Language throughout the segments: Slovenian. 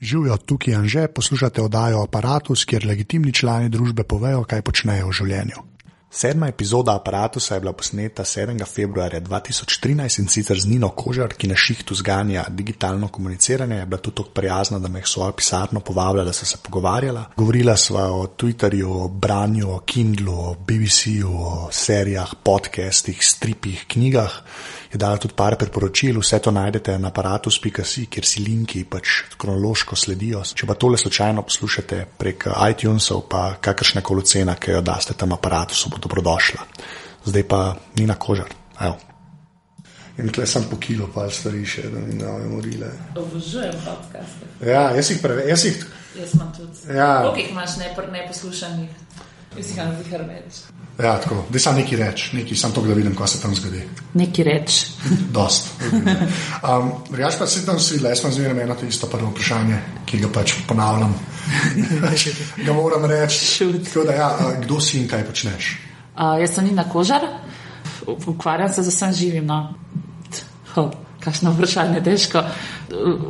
Živijo tukaj in že poslušate oddajo Apparatus, kjer legitimni člani družbe povejo, kaj počnejo v življenju. Sedma epizoda Apparatusa je bila posneta 7. februarja 2013 in sicer z Nino Kožar, ki na šihtu zganja digitalno komuniciranje. Je bila tudi tako prijazna, da me je svojo pisarno povabila, da se se pogovarjala. Govorila sva o Twitterju, o branju, o Kindlu, o BBC-ju, o serijah, podcastih, stripih, knjigah. Je dala tudi par priporočil, vse to najdete na aparatus.si, kjer si linki pač kronološko sledijo. Če pa tole slučajno poslušate prek iTunesov, pa kakršne koli cena, ki jo daste tam aparatusu, bo dobrodošla. Zdaj pa ni na kožar. Evo. In tle sem po kilo, pa stvari še, da mi ne morile. Obožujem podcaste. Ja, jaz jih preveč. Jaz jih. Jaz imam tudi. Ja. Koliko jih imaš ne, neposlušanih? Jaz jih imam zihar več. Ja, tako. Zdaj sam neki reč, neki sam to, da vidim, kaj se tam zgodi. Neki reč. Dost. Um, Drugač pa se tam svi, le smo zmeraj eno to isto prvo vprašanje, ki ga pač ponavljam. ga moram reči. Tako da, ja, kdo si in kaj počneš? Uh, jaz sem Nina Kožar, ukvarjam se z vsem živim. No. Ho, kakšno vprašanje, težko.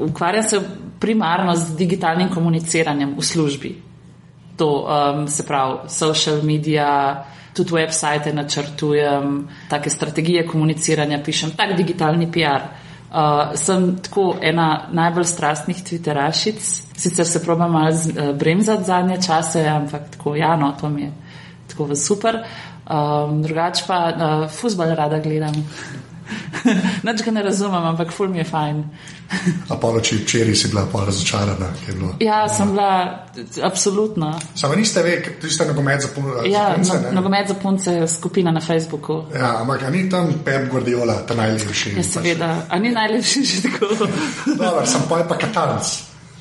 Ukvarjam se primarno z digitalnim komuniciranjem v službi. To um, se pravi, social media, tudi website načrtujem, take strategije komuniciranja pišem, tak digitalni PR. Uh, sem tako ena najbolj strastnih Twitterašic, sicer se probam malo uh, bremzati zadnje čase, ampak tako, ja, no, to mi je tako super. Um, drugače pa uh, futbol rada gledam. Nič ga ne razumem, ampak ful mi je fajn. A pa noči včeraj si bila pa razočarana. je bilo- Ja, sem bila absolutno. Samo niste ve, ti ste nogomet za punce. Ja, punce, no, nogomet za punce je skupina na Facebooku. Ja, ampak ni tam Pep Guardiola, ta najlepši. Ja, seveda, a ni najlepši že tako. Dobar, sem pa je pa katanc.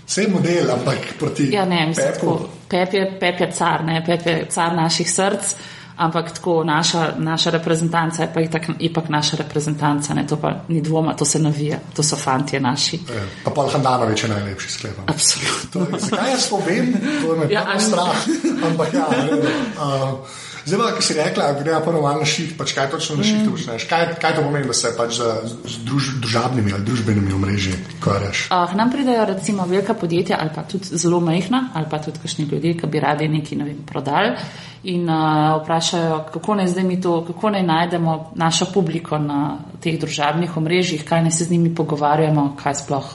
Vse model, ampak proti Ja, ne, mislim, Pepu. Pep je, Pep je car, ne, Pep je car naših src, ampak tako naša, naša reprezentanca je pa itak, ipak naša reprezentanca, ne, to pa ni dvoma, to se navija, to so fantje naši. Ja, Pa Paul Handanovič je najlepši sklepam. Absolutno. To je- Zakaj jaz to vem? To je me Ja, strah. Ampak ja, redu. uh, zdaj pa, ki si rekla, gre pa malo na ših, pač kaj točno na Mm. ših počneš? Kaj, kaj to pomeni, da se pač z, z druž, družabnimi ali družbenimi omrežji ukvarjaš? Uh, nam pridejo recimo velika podjetja ali pa tudi zelo majhna ali pa tudi kakšni ljudje, ki bi radi nekaj ne vem, prodali in uh, vprašajo, kako naj zdaj mi to, kako naj najdemo našo publiko na teh družabnih omrežjih, kaj naj se z njimi pogovarjamo, kaj sploh,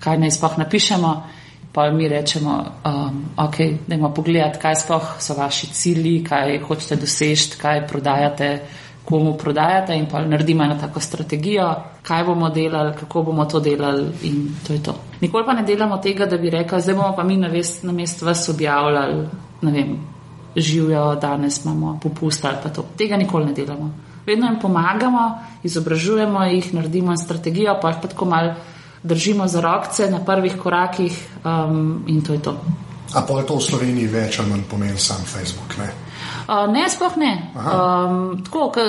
kaj naj sploh napišemo. Pa mi rečemo, um, ok, dajmo pogledati, kaj sploh so vaši cilji, kaj hočete doseči, kaj prodajate, komu prodajate in pa naredimo eno tako strategijo, kaj bomo delali, kako bomo to delali in to je to. Nikoli pa ne delamo tega, da bi rekli, zdaj bomo pa mi na mest, na mest vas objavljali, ne vem, živijo, danes imamo popust ali pa to. Tega nikoli ne delamo. Vedno jim pomagamo, izobražujemo jih, naredimo strategijo, pa jih pa tako mal držimo za rokce na prvih korakih um, in to je to. A pa je to v Sloveniji več ali manj pomeni sam Facebook? Ne? Uh, ne, sploh ne. Um, tako, k,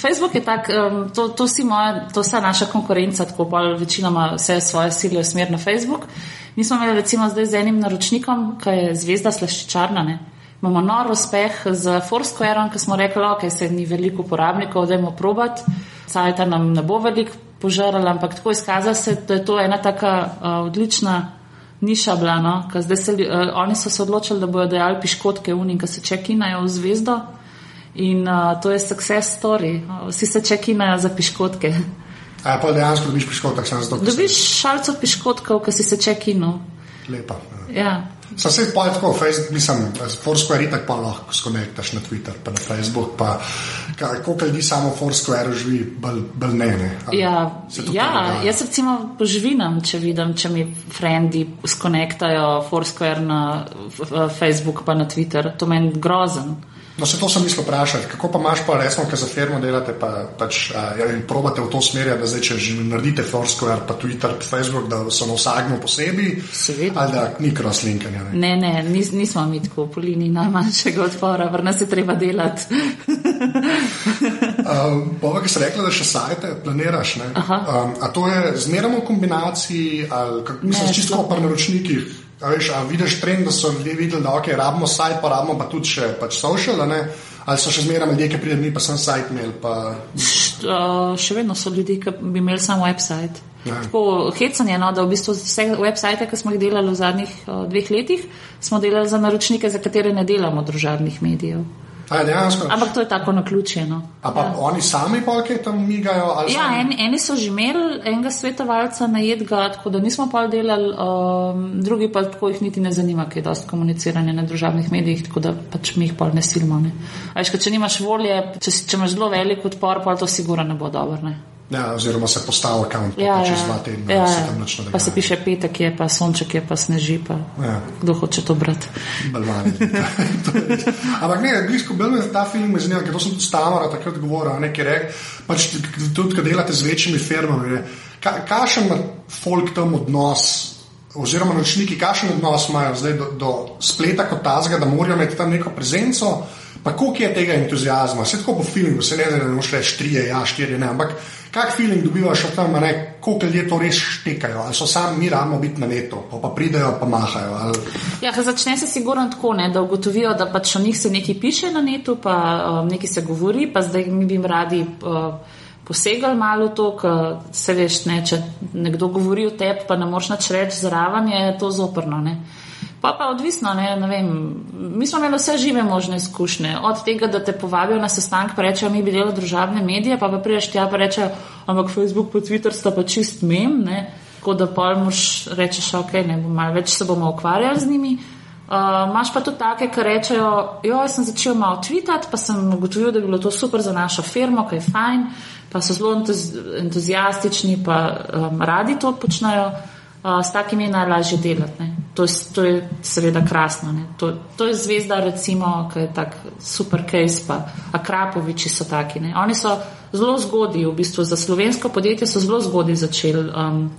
Facebook je tak, um, to, to, moja, to vsa naša konkurenca, tako pa večinoma vse svoje sile usmer na Facebook. Mi smo imeli recimo zdaj z enim naročnikom, ki je zvezda slaščičarna. Ne? Imamo nor uspeh z Foursquareom, ki smo rekli, ok, se ni veliko uporabnikov, dajmo probati. Sajta nam ne bo veliko požarala, ampak tako izkaza se, da je to ena taka uh, odlična niša bila, no? ker zdaj se, uh, oni so se odločili, da bodo dejali piškotke unim, ki se čekinajo v zvezdo. In uh, to je success story. Uh, Vsi se čekinajo za piškotke. A pa dejansko dobiš piškotek, sem zato Dobiš šalco piškotkov, ki si se čekinil. lepa. Ja. Sam se pa tako, Facebook, mislim, Foursquare itak pa lahko skonektaš na Twitter, pa na Facebook, pa ka- koliko ljudi samo Foursquare živi, bolj ne. ne. Ja, se ja, jaz recimo poživinam, če vidim, če mi frendi skonektajo Foursquare na Facebook pa na Twitter. To meni grozen. No, se to sem mislil vprašati, kako pa imaš pa, recimo, ker za firmo delate, pa pač a, ja, in probate v to smer, da zdaj, če že naredite Foursquare, pa Twitter, pa Facebook, da so na vsakmu posebej, Seveda. ali da ni crosslinkanja. Ne? Ne, ne, nis, nismo mi tako po liniji najmanjšega odpora, vrna se treba delati. Um, Pova, ki si rekla, da še sajte planiraš, ne? Um, a to je zmeramo v kombinaciji, ali kak, mislim, Ne, čisto sploh pri naročnikih. A, veš, a vidiš trend, da so ljudje videli, da okay, rabimo sajt, pa rabimo pa tudi še pač social, ali so še zmeraj ljudje, ki pridejo, mi pa sem sajt imel. Pa... Uh, še vedno so ljudje, ki bi imeli samo website. Ja. Tako hecanje, no, da v bistvu vse websajte, ki smo jih delali v zadnjih uh, dveh letih, smo delali za naročnike, za katere ne delamo družabnih medijev. Ja, Ampak to je tako na ključje. No. Pa ja. oni sami polke tam migajo? Ja, en, eni so že imeli enega svetovalca na jedga, tako da nismo pa delali, um, drugi pa tako jih niti ne zanima, kaj je dosti komuniciranja na družabnih medijih, tako da pač mi jih pol ne silimo. Ne. Veš, če nimaš volje, če, če imaš zelo velik odpor, pa to sigurno ne bo dobro. Ja, oziroma se postavi račun, ja, čez dva tedna. Ja, se ja. pa se piše petek, je pa sonček, je pa sneži. Pa. Ja. Kdo hoče to brati? Ampak ne, blisko bil mi ta film, zanima, ker to sem tudi stavara takrat govoril, nekaj rek, pač tudi, kad delate z večjimi firmami, ka, kašen ima folk tam odnos, oziroma nočniki, kašen odnos imajo zdaj do, do spleta kot tazga, da morajo imeti tam neko prezenco, pa koliko je tega entuzijazma, se tako po filmu, se ne da ne moš reči trije, ja, štiri, ne, ampak kak feeling dobivaš od tam, ne, koliko ljudje to res štekajo, ali so sami mi ramo biti na netu, pa, pa pridejo, pa mahajo. Ali... Ja, začne se sigurno tako, ne, da ugotovijo, da pač o njih se nekaj piše na netu, pa um, nekaj se govori, pa zdaj mi bi jim radi. Uh, Posegali malo to, ker se veš, ne, če nekdo govori o tebi, pa ne moreš nič reči zraven, je to zoprno. Ne. Pa pa odvisno, ne, ne vem. Mi smo imeli vse žive možne izkušnje. Od tega, da te povabijo na sestanek, pa rečejo, mi bi delali družabne medije, pa pa priješ tja, pa rečejo, ampak Facebook pa Twitter sta pa čist mem, ne. Tako da pol moš rečeš, ok, ne bom malo več se bomo ukvarjali z njimi. Uh, Máš pa tudi take, ki rečejo, jo, jaz sem začel malo tvitati, pa sem ugotovil, da bi bilo to super za našo firmo, kaj je fajn, pa so zelo entuzijastični, pa um, radi to počnejo s takimi je najlažje delati. To, to je seveda krasno. To, to je zvezda, recimo, ki je tak super case, pa Akrapoviči so taki. Ne? Oni so zelo zgodaj, v bistvu za slovensko podjetje so zelo zgodaj začeli, um,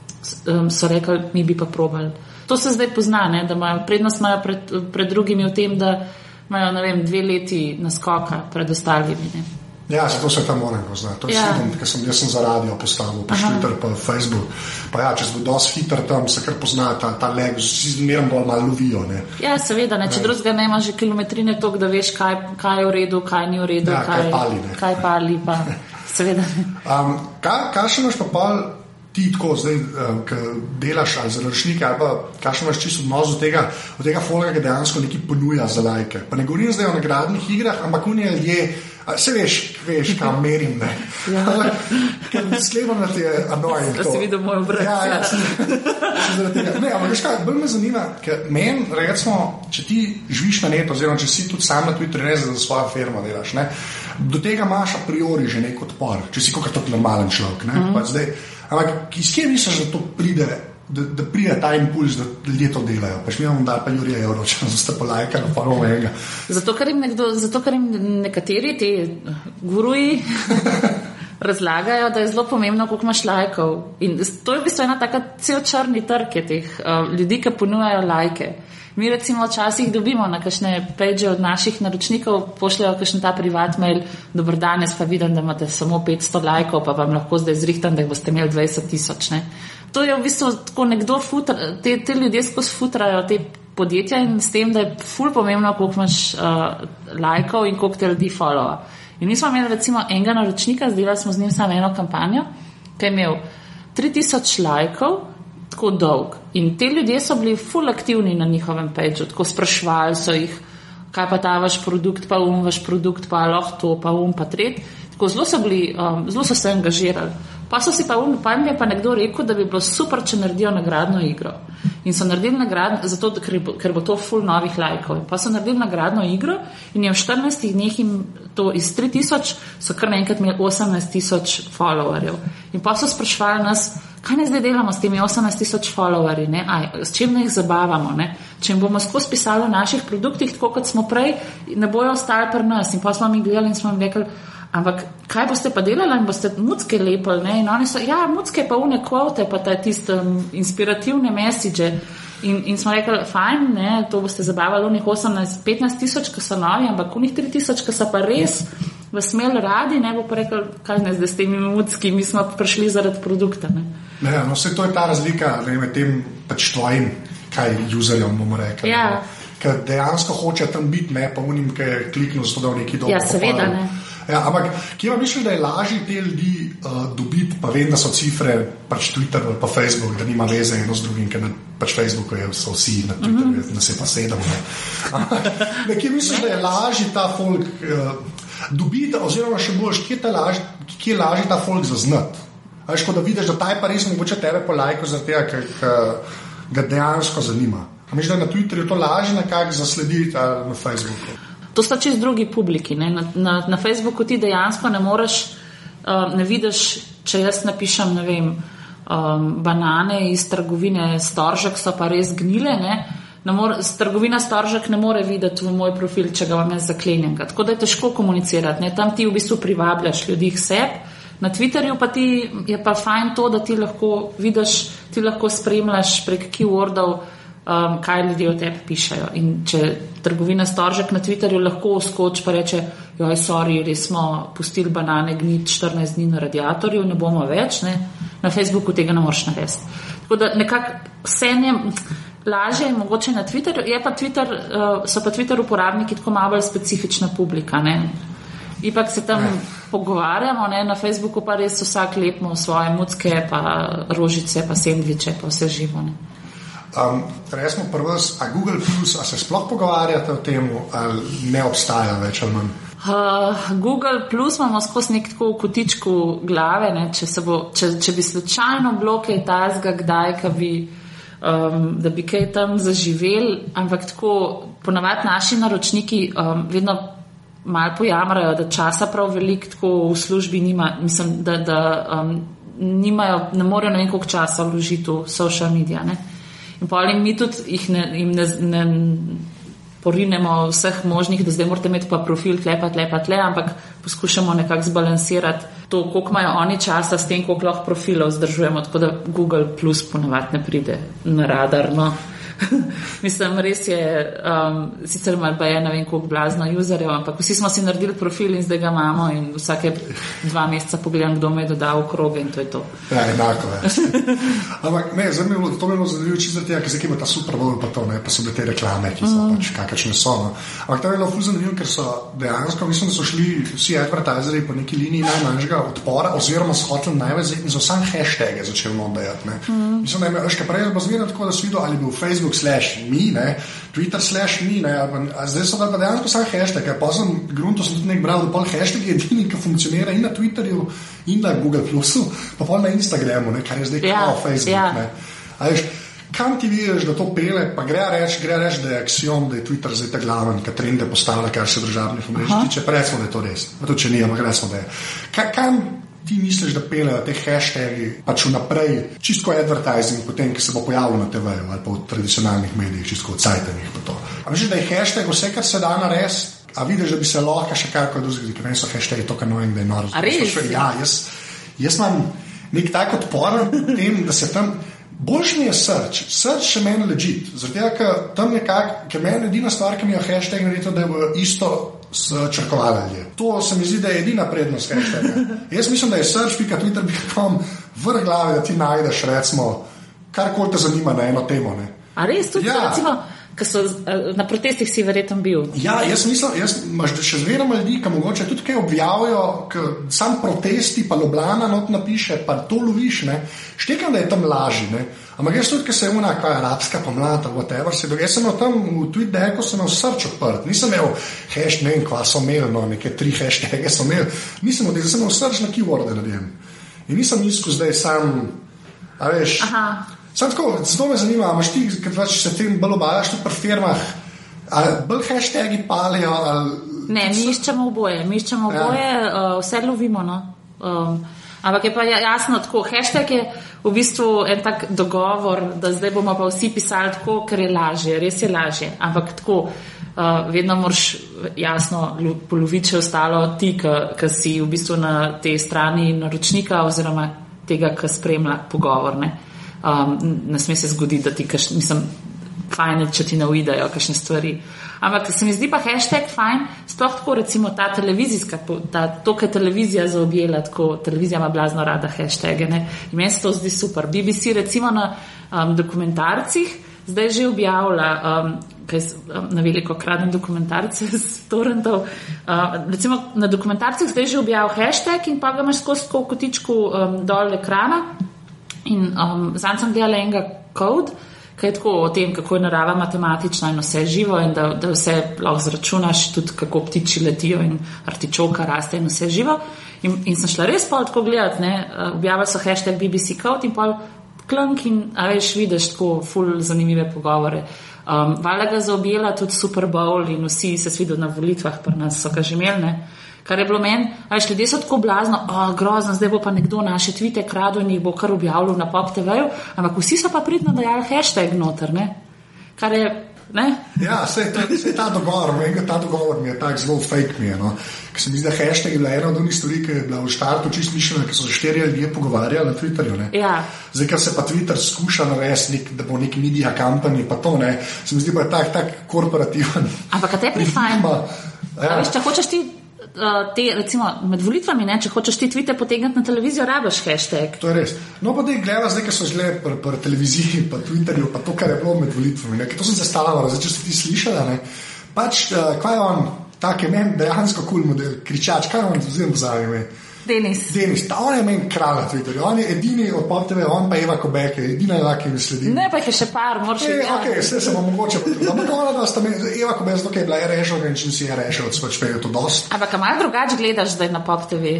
um, so rekli, mi bi pa probali. To se zdaj pozna, ne? da imajo prednost imajo pred, pred drugimi v tem, da imajo vem, dve leti naskoka pred ostalimi. Ne? Ja, zato se tam moram poznati. To je ja. sedem, ker sem jaz sem za radio postavil, pa Twitter, pa Facebook. Pa ja, če se bo dosti hiter tam, se kar pozna ta, ta leg, vsi zmerno bolj malo lovijo. Ne. Ja, seveda, ne. če drugega ne imaš že kilometrine tok, da veš, kaj, kaj je v redu, kaj ni v redu. Ja, kaj, kaj pali. Ne. Kaj pali, pa seveda. Um, kaj, kaj še imaš pa pol? Ti, tako zdaj, ki delaš ali za naročnike, ali pa kakšno imaš čisto odnos do tega, od tega folga, ki dejansko nekaj ponuja za lajke. Pa ne govorim zdaj o nagradnih igrah, ampak unije je. Se veš, veš kam merim. Ja. Sklepam, da ti je annoying. Da si videl moj obraz. Ja, ja, ne, ampak veš kaj, bolj me zanima, ker meni, recimo, če ti živiš na netu, oziroma če si tudi sam na Twitterju, ne za svojo firmo delaš, ne, do tega imaš a priori že nek odpor, če si kot normalen človek. Mm -hmm. zdaj, ampak iz kje misliš, da to pride? Da, da pride ta impuls, da ljudje to delajo. Pač mi imamo da pa Jurija Evropa, da ste pa lajka na prvo mega. Zato, ker jim, nekdo, zato, ker jim nekateri ti guruji razlagajo, da je zelo pomembno, koliko imaš lajkov. In to je v bistvu ena taka cel črni trg teh uh, ljudi, ki ponujajo lajke. Mi recimo včasih dobimo na kakšne peče od naših naročnikov, pošljajo kakšen ta privat mail, dobro danes pa vidim, da imate samo 500 lajkov, pa vam lahko zdaj zrihtam, da jih boste imeli 20 tisoč to je v bistvu tako nekdo, futra, te, te ljudje skozi futrajo te podjetja in s tem, da je ful pomembno, koliko imaš uh, lajkov in koliko te ljudi followa. In mi smo imeli recimo enega naročnika, zdaj smo z njim samo eno kampanjo, ki je imel 3000 lajkov, tako dolg. In te ljudje so bili ful aktivni na njihovem peču, tako sprašvali so jih, kaj pa ta vaš produkt, pa um vaš produkt, pa lahko to, pa um pa tret. Tako zelo so, bili, um, zelo so se angažirali. Pa so si pa, um, pa jim je pa nekdo rekel, da bi bilo super, če naredijo nagradno igro. In so naredili nagradno, zato ker, ker bo to full novih lajkov. Pa so naredili nagradno igro in je v 14 dneh jim to iz 3000, so kar naenkrat imeli 18 tisoč followerjev. In pa so sprašvali nas, kaj ne zdaj delamo s temi 18 tisoč followerji, s čim ne jih zabavamo. Ne? Če jim bomo skozi pisali o naših produktih, tako kot smo prej, ne bojo ostali pri nas. In pa smo mi gledali in smo jim rekli, Ampak kaj boste pa delali in boste mucke lepili? In oni so, ja, mucke pa une kvote, pa te tiste um, inspirativne mesiče. In, in smo rekli, fajn, ne, to boste zabavali unih 18-15 tisoč, ki so novi, ampak unih 3 tisoč, ki so pa res v smel radi, ne bo pa rekel, kaj ne zdaj s temi mucki, mi smo prišli zaradi produkta. Ne. Ne, no, vse to je ta razlika ne, med tem pač tvojim, kaj userjem bomo rekli. Ja. Ker dejansko hoče tam biti, ne pa unim, ki je kliknil, da v neki dobi. Ja, seveda. Ne. Ja, ampak kje pa misliš, da je lažje te ljudi uh, dobiti, pa vem, da so cifre, pač Twitter ali pa Facebook, da nima veze eno z drugim, ker na pač Facebooku je, so vsi na Twitterju, mm -hmm. na se pa sedem. Ne. Kje misliš, da je lažje ta folk uh, dobiti, oziroma še bolj, kje, laž, kje je lažje ta folk zaznati? Ko da vidiš, da ta je pa res mogoče tebe polajko, zaradi tega, ker ga dejansko zanima. Misliš, da je na Twitterju to lažje nekako zaslediti ali na Facebooku? To sta čez drugi publiki. Na, na, na Facebooku ti dejansko ne moreš, uh, ne vidiš, če jaz napišem, ne vem, um, banane iz trgovine Storžek so pa res gnile. Ne? More, trgovina Storžek ne more videti v moj profil, če ga imam jaz zaklenjen. Tako da je težko komunicirati. Ne? Tam ti v bistvu privabljaš ljudi k sebi. Na Twitterju pa ti je pa fajn to, da ti lahko vidiš, ti lahko spremljaš prek keywordov um, kaj ljudje o tebi pišajo. In če trgovina Storžek na Twitterju lahko skoči pa reče, joj, sorry, res smo pustili banane gnit 14 dni na radiatorju, ne bomo več, ne? na Facebooku tega ne moreš narediti. Tako da nekako vse je lažje in mogoče na Twitterju, je pa Twitter, uh, so pa Twitter uporabniki tako malo specifična publika. Ne? Ipak se tam ne. pogovarjamo, ne? na Facebooku pa res vsak lepmo svoje mucke, pa rožice, pa sendviče, pa vse živo. Ne? Um, Res smo prvi, a Google, Plus, a se sploh pogovarjate o tem, ali ne obstaja več ali manj? Uh, Google Plus imamo skozi nek tako v kotičku glave, če, bo, če, če bi slučajno bilo kaj tajzga, kdaj, bi, um, da bi kaj tam zaživeli, ampak tako ponavadi naši naročniki um, vedno malo pojamrajo, da časa prav veliko tako v službi nima, mislim, da, da um, nimajo, ne morejo na nekog časa vložiti v social media. In pa jim mi tudi jih ne, ne, ne porinemo vseh možnih, da zdaj morate imeti pa profil tlepa, tlepa, tle, ampak poskušamo nekako zbalansirati to, koliko imajo oni časa s tem, koliko lahko profilov zdržujemo, tako da Google Plus ponavadi ne pride na radar. No. Mislim, res je, um, sicer malo pa je, ne vem, koliko blazno userjev, ampak vsi smo si naredili profil in zdaj ga imamo in vsake dva meseca pogledam, kdo me je dodal v kroge in to je to. Ja, enako je. ampak ne, zanimivo, to me je zanimivo čisto tega, ker zdaj ima ta super bowl pa to, ne, pa so bile te reklame, ki so mm. pač kakšne so. No. Ampak to je bilo fuz zanimivo, ker so dejansko, mislim, da so šli vsi advertizeri po neki liniji najmanjšega odpora oziroma so hoteli največ in so sam hashtage začeli nodajati. Mm. Mislim, da je še prej je bazirano tako, da so videli, ali bil Facebook Facebook slash mi, ne, Twitter slash mi, ne, a zdaj so pa dejansko samo hashtag. Pa sem grunto sem tudi nek bral, da pol hashtag je edini, ki funkcionira in na Twitterju, in na Google Plusu, pa pol na Instagramu, ne, kar je zdaj ja, kao Facebook. Ja. Ne. A veš, kam ti vidiš, da to pele, pa gre reči, gre reči, da je axiom, da je Twitter zdaj ta glaven, ki trende postavlja, kar se državnih omrežij tiče, pa recimo, da je to res. Pa to, če ni, ampak recimo, da je. Ka, kam ti misliš, da pelejo te hashtagi pač vnaprej, čisto advertising, potem, ki se bo pojavil na TV-ju ali pa v tradicionalnih medijih, čisto v Cajtanih. Misliš, da je hashtag vse, kar se da narediti, a vidiš, da bi se lahko še karkoli zgodilo, ker so hashtagi to, kar nojem, da je noro. Ja, jaz, jaz imam nek tak odpor tem, da se tam. Boljš mi je srč, srč še meni leži. Zato, ker tam je kak, ker meni edina stvar, ki mi je hashtag naredil, da je isto s črkovaljem. To se mi zdi, da je edina prednost hashtaga. Jaz mislim, da je search.twitter.com vrh glave, da ti najdeš, recimo, karkoli te zanima na eno temo. Ne. A res tudi, ja. recimo, so eh, na protestih si verjetno bil? Ja, jaz mislim, jaz imaš še zmeraj ljudi, ki mogoče tudi kaj objavijo, sam protesti, pa Ljubljana not napiše, pa to loviš, ne. Štekam, da je tam lažje. Ampak jaz tudi, ker se je una, kaj arabska pomlad, whatever, se dogaja, sem tam v Twitteru, sem imel srč odprt, nisem imel hashtag, ne vem, kva so imeli, no, neke tri hashtage so imeli, nisem imel, sem imel srč na keyworde narejen. In nisem iskal zdaj sam, a veš. Aha. Sam tako, zelo me zanima, imaš ti, ker pač se tem bolj obajaš tudi pri firmah, ali bolj hashtagi palijo, ali. Ne, mi iščemo oboje, mi iščemo ja. oboje, ja. uh, vse lovimo, no. Um, Ampak je pa ja, jasno tako, hashtag je v bistvu en tak dogovor, da zdaj bomo pa vsi pisali tako, ker je lažje, res je lažje. Ampak tako, uh, vedno moraš jasno poloviti še ostalo ti, ki si v bistvu na tej strani naročnika oziroma tega, ki spremlja pogovor. Ne, um, ne sme se zgoditi, da ti, kaš, mislim, fajn, če ti ne uidejo kakšne stvari. Ampak se mi zdi pa hashtag fajn, sploh tako recimo ta televizijska, ta, to, kar televizija zaobjela, tako televizija ima blazno rada hashtage. Ne? In meni se to zdi super. BBC recimo na um, dokumentarcih zdaj že objavlja, um, kaj na veliko kradem dokumentarce z torrentov. Uh, recimo na dokumentarcih zdaj že objavil hashtag in pa ga imaš skozi kotičku um, dol ekrana. In um, zdaj sem delal enega kod, je tako o tem, kako je narava matematična in vse živo, in da, da vse lahko zračunaš, tudi kako ptiči letijo in artičoka raste in vse živo. In, in sem šla res pa tako gledati, uh, objavili so hashtag BBC Code in pa klank in veš, vidiš tako ful zanimive pogovore. Um, Vala ga zaobjela tudi Super Bowl in vsi se svidijo na volitvah, pa nas so ga že imeli. Kar je bilo meni, ajš ljudje so tako blazno, oh, grozno, zdaj bo pa nekdo naše tvite kradel in jih bo kar objavljal na pop TV-ju, ampak vsi so pa pridno dajali hashtag noter, ne? Kar je, ne? Ja, se je ta dogovor, meni ta dogovor mi je tak zelo fake mi je, no? Ker se mi zdi, da hashtag je bila ena od unih stvari, ki je bila v štartu čist mišljena, ker so se štiri ljudje pogovarjali na Twitterju, ne? Ja. Zdaj, ker se pa Twitter skuša narediti, nek, da bo nek medija kampanje, pa to ne, se mi zdi, da je tak, tak korporativen. Ampak kaj te prifajn? Ja. Veš, če hočeš ti te, recimo, med volitvami, ne, če hočeš ti tvite potegniti na televizijo, rabiš hashtag. To je res. No, pa da jih gledaš, ki so že pri, pri televiziji, pa Twitterju, pa to, kar je bilo med volitvami. Ne, to sem zastavljal, zdaj, če si ti slišala. Pač, uh, kaj je on, tak je meni dejansko kul cool kričač, kaj je on, zelo zanimiv. Denis. Denis, ta on je meni kralj na Twitterju, on je edini od PopTV, on pa Eva Kobeke, edina je ki mi sledi. Ne, pa jih je še par, moraš reči. Ok, vse se bo mogoče. Ampak ona, da sta me, Eva Kobeke, bila je rešila, in če si je rešila, pač pa je to dost. Ampak malo drugače gledaš zdaj na PopTV.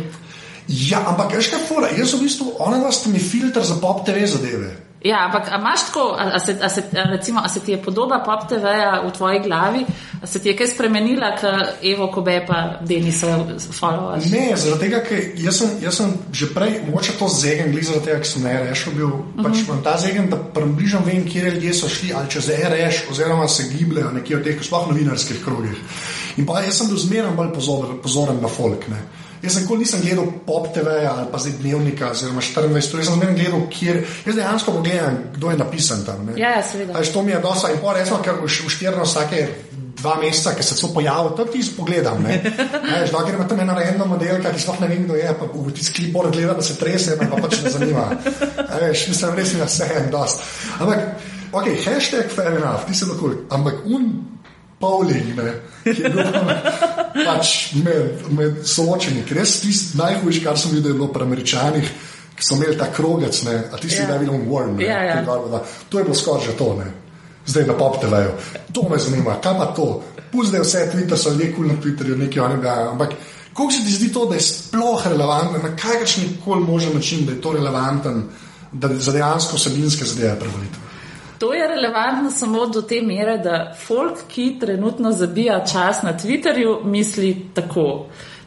Ja, ampak veš kaj fora, jaz v bistvu, ona da sta mi filter za PopTV zadeve. Ja, ampak imaš tako, a se, a, se, recimo, a se ti je podoba pop TV-ja v tvoji glavi, a se ti je kaj spremenila, ker Evo Kobe pa Denisa followers? Ne, zaradi tega, ker jaz sem, jaz sem že prej, mogoče to zegen, glede zaradi tega, ker sem na RŠ bil, uh -huh. pač mhm. imam ta zegen, da približno vem, kje ljudje so šli ali čez RŠ, oziroma se gibljajo nekje v teh sploh novinarskih krogih. In pa jaz sem bil zmerno bolj pozoren, pozoren na folk. Ne. Jaz sem nikoli nisem gledal pop TV ali pa zdaj dnevnika, oziroma 24, jaz sem zmerno gledal, kjer, jaz dejansko pogledam, kdo je napisan tam. Ne. Ja, ja seveda. To mi je dosa in pa resno, ker v štirno vsake dva meseca, ki se to pojavi, to ti spogledam. Že da gremo tam ena random modelka, ki sploh ne vem, kdo je, pa v tisti klipor gleda, da se trese, me pa pač ne zanima. Veš, mislim, res je na vse en dost. Ampak, ok, hashtag fair enough, ti si lahko, ampak un Pavling, ki je bil pač med, med soočenji, ker res tisti najhujši, kar sem videl, je bilo pri američanih, ki so imeli ta krogec, ne, a ti si yeah. David Warren. Yeah, yeah. To je bilo skoraj že to, ne. zdaj na pop TV-ju. To me zanima, kam pa to. Pusti vse Twitter, so ljudje kul na Twitterju, nekaj oni dajo. Ampak kako se ti zdi to, da je sploh relevantno, na kakršni koli možen način, da je to relevanten, da za dejansko vsebinske zadeve prevolite? To je relevantno samo do te mere, da folk, ki trenutno zabija čas na Twitterju, misli tako.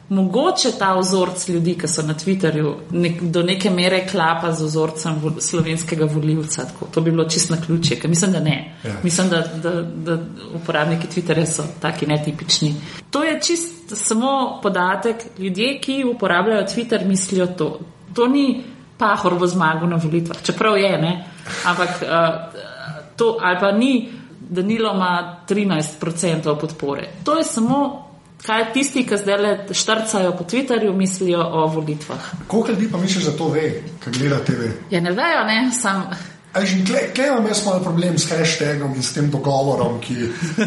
Mogoče ta vzorc ljudi, ki so na Twitterju, nek, do neke mere klapa z vzorcem vo, slovenskega voljivca. Tako. To bi bilo čisto na ključe, ker mislim, da ne. Ja. Mislim, da, da, da uporabniki Twitterja so taki netipični. To je čist samo podatek. Ljudje, ki uporabljajo Twitter, mislijo to. To ni pahor v zmagu na volitvah, čeprav je, ne. Ampak. Uh, to, ali pa ni, da Nilo ima 13% podpore. To je samo, kaj tisti, ki zdaj le štrcajo po Twitterju, mislijo o volitvah. Koliko ljudi pa misliš, da to ve, kaj gleda TV? Ja, ne vejo, ne, sam. Kaj imam jaz malo problem s hashtagom in s tem dogovorom, ki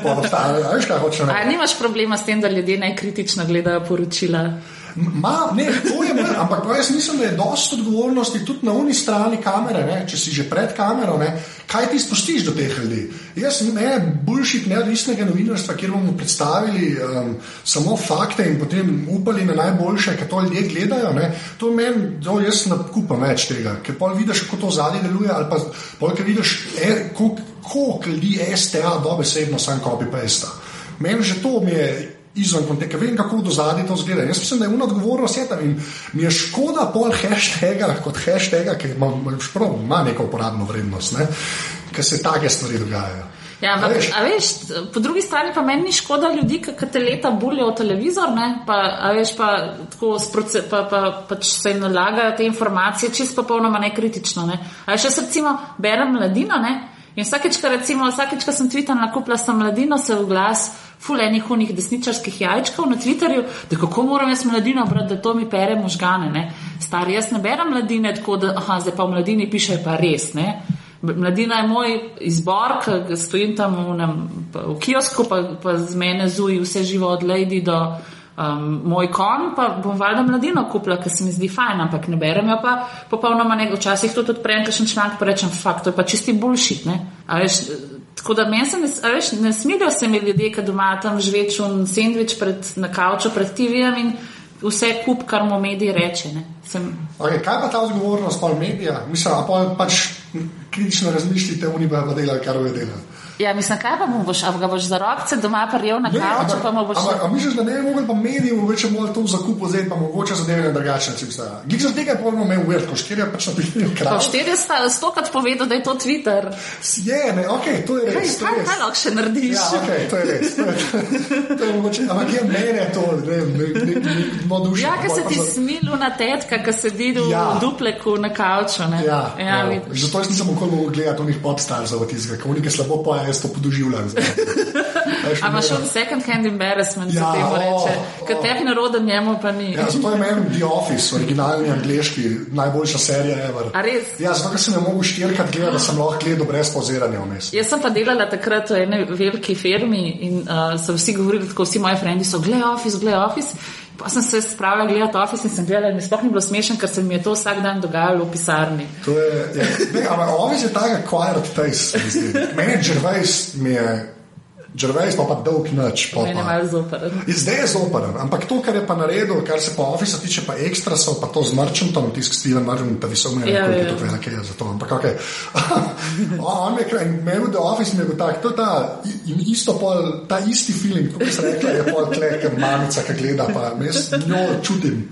postaje? Ali kaj hočeš reči? Nimaš problema s tem, da ljudje najkritično gledajo poročila? Ma, ne, to je manj, ampak jaz mislim, da je dosta odgovornosti tudi na uni strani kamere, ne, če si že pred kamero, ne, kaj ti spustiš do teh ljudi. Jaz ne boljših neodvisnega novinarstva, kjer bomo predstavili um, samo fakte in potem upali na najboljše, ker to ljudje gledajo. Ne, to meni, to jaz nakupam več tega, ker pa vidiš, kako to zadnje deluje, ali pa polk vidiš, e, koliko ljudi STA dobesedno sam copy paste. Meni že to mi je izven konteksta, vem, kako do zadnje to zgleda. Jaz mislim, da je unodgovornost je tam in mi je škoda pol hashtaga kot hashtaga, ki ima, ima neko uporabno vrednost, ne? ker se take stvari dogajajo. Ja, ampak, a veš? A veš, po drugi strani pa meni ni škoda ljudi, ki te leta bulijo v televizor, pa, veš, pa, tako sproce, pa, pa, pa se jim nalagajo te informacije, čisto popolnoma nekritično. Ne? A veš, jaz recimo berem mladino ne? In vsakeč, recimo, vsakeč, ko sem tvitala, kupila sem mladino, se v glas fulejnih unih desničarskih jajčkov na Twitterju, da kako moram jaz mladino brati, da to mi pere možgane. Ne? Stari, jaz ne berem mladine tako, da aha, zdaj pa v mladini piše pa res. Ne? Mladina je moj izbor, ki stojim tam v, nem, v kiosku, pa, pa z mene zuji vse živo od Lady do um, moj kon, pa bom valjda mladino kupila, ker se mi zdi fajn, ampak ne berem jo pa popolnoma nekaj. Včasih tudi odprem kakšen članek, pa rečem, fakt, to je pa čisti bullshit. Tako da meni se ne, veš, ne smilijo se mi ljudje, ki doma tam žveču sendvič pred, na kavču pred TV-jem in vse kup, kar mu mediji reče. Sem... Okay, kaj pa ta odgovornost pa medija? Mislim, pa pač kritično razmišljite, oni pa delajo, kar ve delajo. Ja, mislim, kaj pa mu boš, ali ga boš za roke doma prijel na kavču, pa mu boš. Ampak, misliš, da ne bi mogel pa medijem več malo to zakup vzeti, pa mogoče zadeve na drugačen način. Glede za tega je polno imel uver, ko štirje pač na primer kraj. Ko štirje sta stokrat povedal, da je to Twitter. Je, ne, ok, to je res. Kaj, kaj, kaj lahko še narediš? Ja, ok, to je res. To je, to je mogoče, ampak je mene to, ne, ne, ne, ne, no duša. Ja, ker se ti smilu na tetka, ki sedi v ja. dupleku na kavču, ne. Ja, ja, ja. Zato jaz nisem okoli mogel gledati onih popstarov, ki jih slabo poje, jaz to podoživljam. Ampak imaš tudi second hand embarrassment, ja, temu reče. Oh, Ker tebi naroden njemu pa ni. Ja, zato je meni The Office, originalni angliški, najboljša serija ever. A res? Ja, zato sem ne mogel štirikrat gledati, da sem lahko gledal brez poziranja vmes. Jaz sem pa delala takrat v eni veliki firmi in uh, so vsi govorili, tako vsi moji frendi so, gled Office, gled Office. Pa sem se spravila gledati Office in sem gledala, in mi sploh ni bilo smešen, ker se mi je to vsak dan dogajalo v pisarni. To je, ja, ne, ampak Office je taka quiet taste, meni je Gervais mi je. Gervais pa, pa dolg noč. Ne, ne. Zdaj je zoperen, ampak to, kar je pa naredil, kar se pa Office tiče, pa ekstra so, pa to z Marčantom, tisk Steven Marčant, pa visok mi je rekel, da je to velike je za to. Ampak ok. On je rekel, imel je Office, mi je bil tak, to je ta, in isto pol, ta isti feeling, kot si rekla, je pol tle, ker mamica, ki gleda, pa jaz njo čutim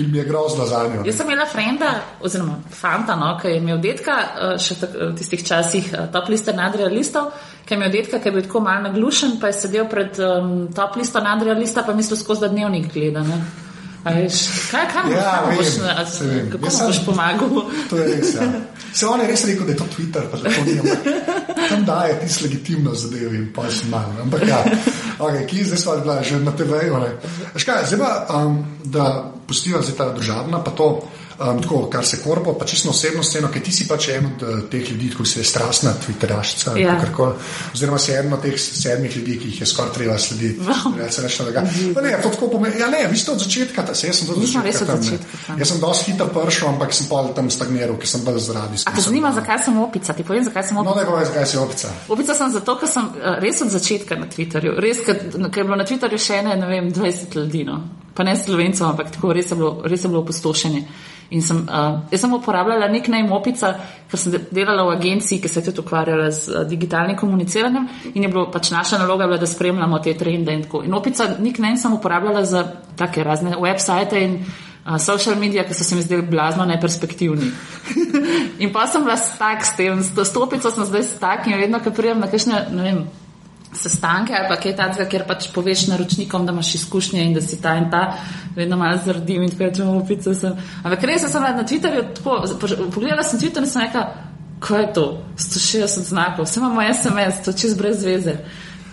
in mi je grozno za njo. Jaz sem imela frenda, oziroma fanta, no, ki je imel detka, eh, še v tistih časih eh, top liste nadrealistov ki je imel detka, ki je bil tako malo naglušen, pa je sedel pred um, top listo, nadrija lista, pa mislil skozi, da dnevnik gleda. Ne? Veš, kaj kaj ja, boš, vem, kako ja, boš pomagal? To je res. Ja. Se on je res rekel, da je to Twitter, pa tako ni. Tam daje tisto legitimno zadevo in pa si malo. Ampak ja, okay, ki zdaj stvar bila že na TV-ju. Zdaj pa, um, da pustiva zdaj ta državna, pa to um, tako, kar se korpo, pa čisto osebno sceno, ker ti si pač en od uh, teh ljudi, ki se je strastna, Twitterašica, ja. karkoli. Oziroma si eden od teh sedmih ljudi, ki jih je skoraj treba slediti. Wow. Ne, to tako pomeni. Ja, ne, vi ste od začetka, ta, se, jaz sem od začetka. Tam, začetka jaz sem dosti hitro prišel, ampak sem pa tam stagniral, ker sem bil zaradi. A te zanima, zakaj sem opica? Ti povem, zakaj sem opica. No, ne povem, zakaj si opica. Opica sem zato, ker sem uh, res od začetka na Twitterju. Res, ker je bilo na Twitterju še ne, ne vem, 20 ljudi. No. Pa ne slovencov, ampak tako res je bilo, res je bilo opustošenje. In sem, uh, jaz sem uporabljala nek najmopica, ker sem delala v agenciji, ki se je tudi ukvarjala z uh, digitalnim komuniciranjem in je bilo pač naša naloga, bila, da spremljamo te trende. In, in opica nik naj sem uporabljala za take razne website in uh, social medije, ki so se mi zdeli blazno neperspektivni. in pa sem bila stak s tem, s to stopico sem zdaj stak in vedno, ko prijem na kakšne, ne vem sestanke ali pa kaj takega, kjer pač poveš naročnikom, da imaš izkušnje in da si ta in ta, vedno malo zardim in tako rečemo, opica sem. Ampak res sem na Twitterju tako, pogledala sem Twitter in sem rekla, kaj je to, 160 znakov, vse imamo SMS, to čez brez veze.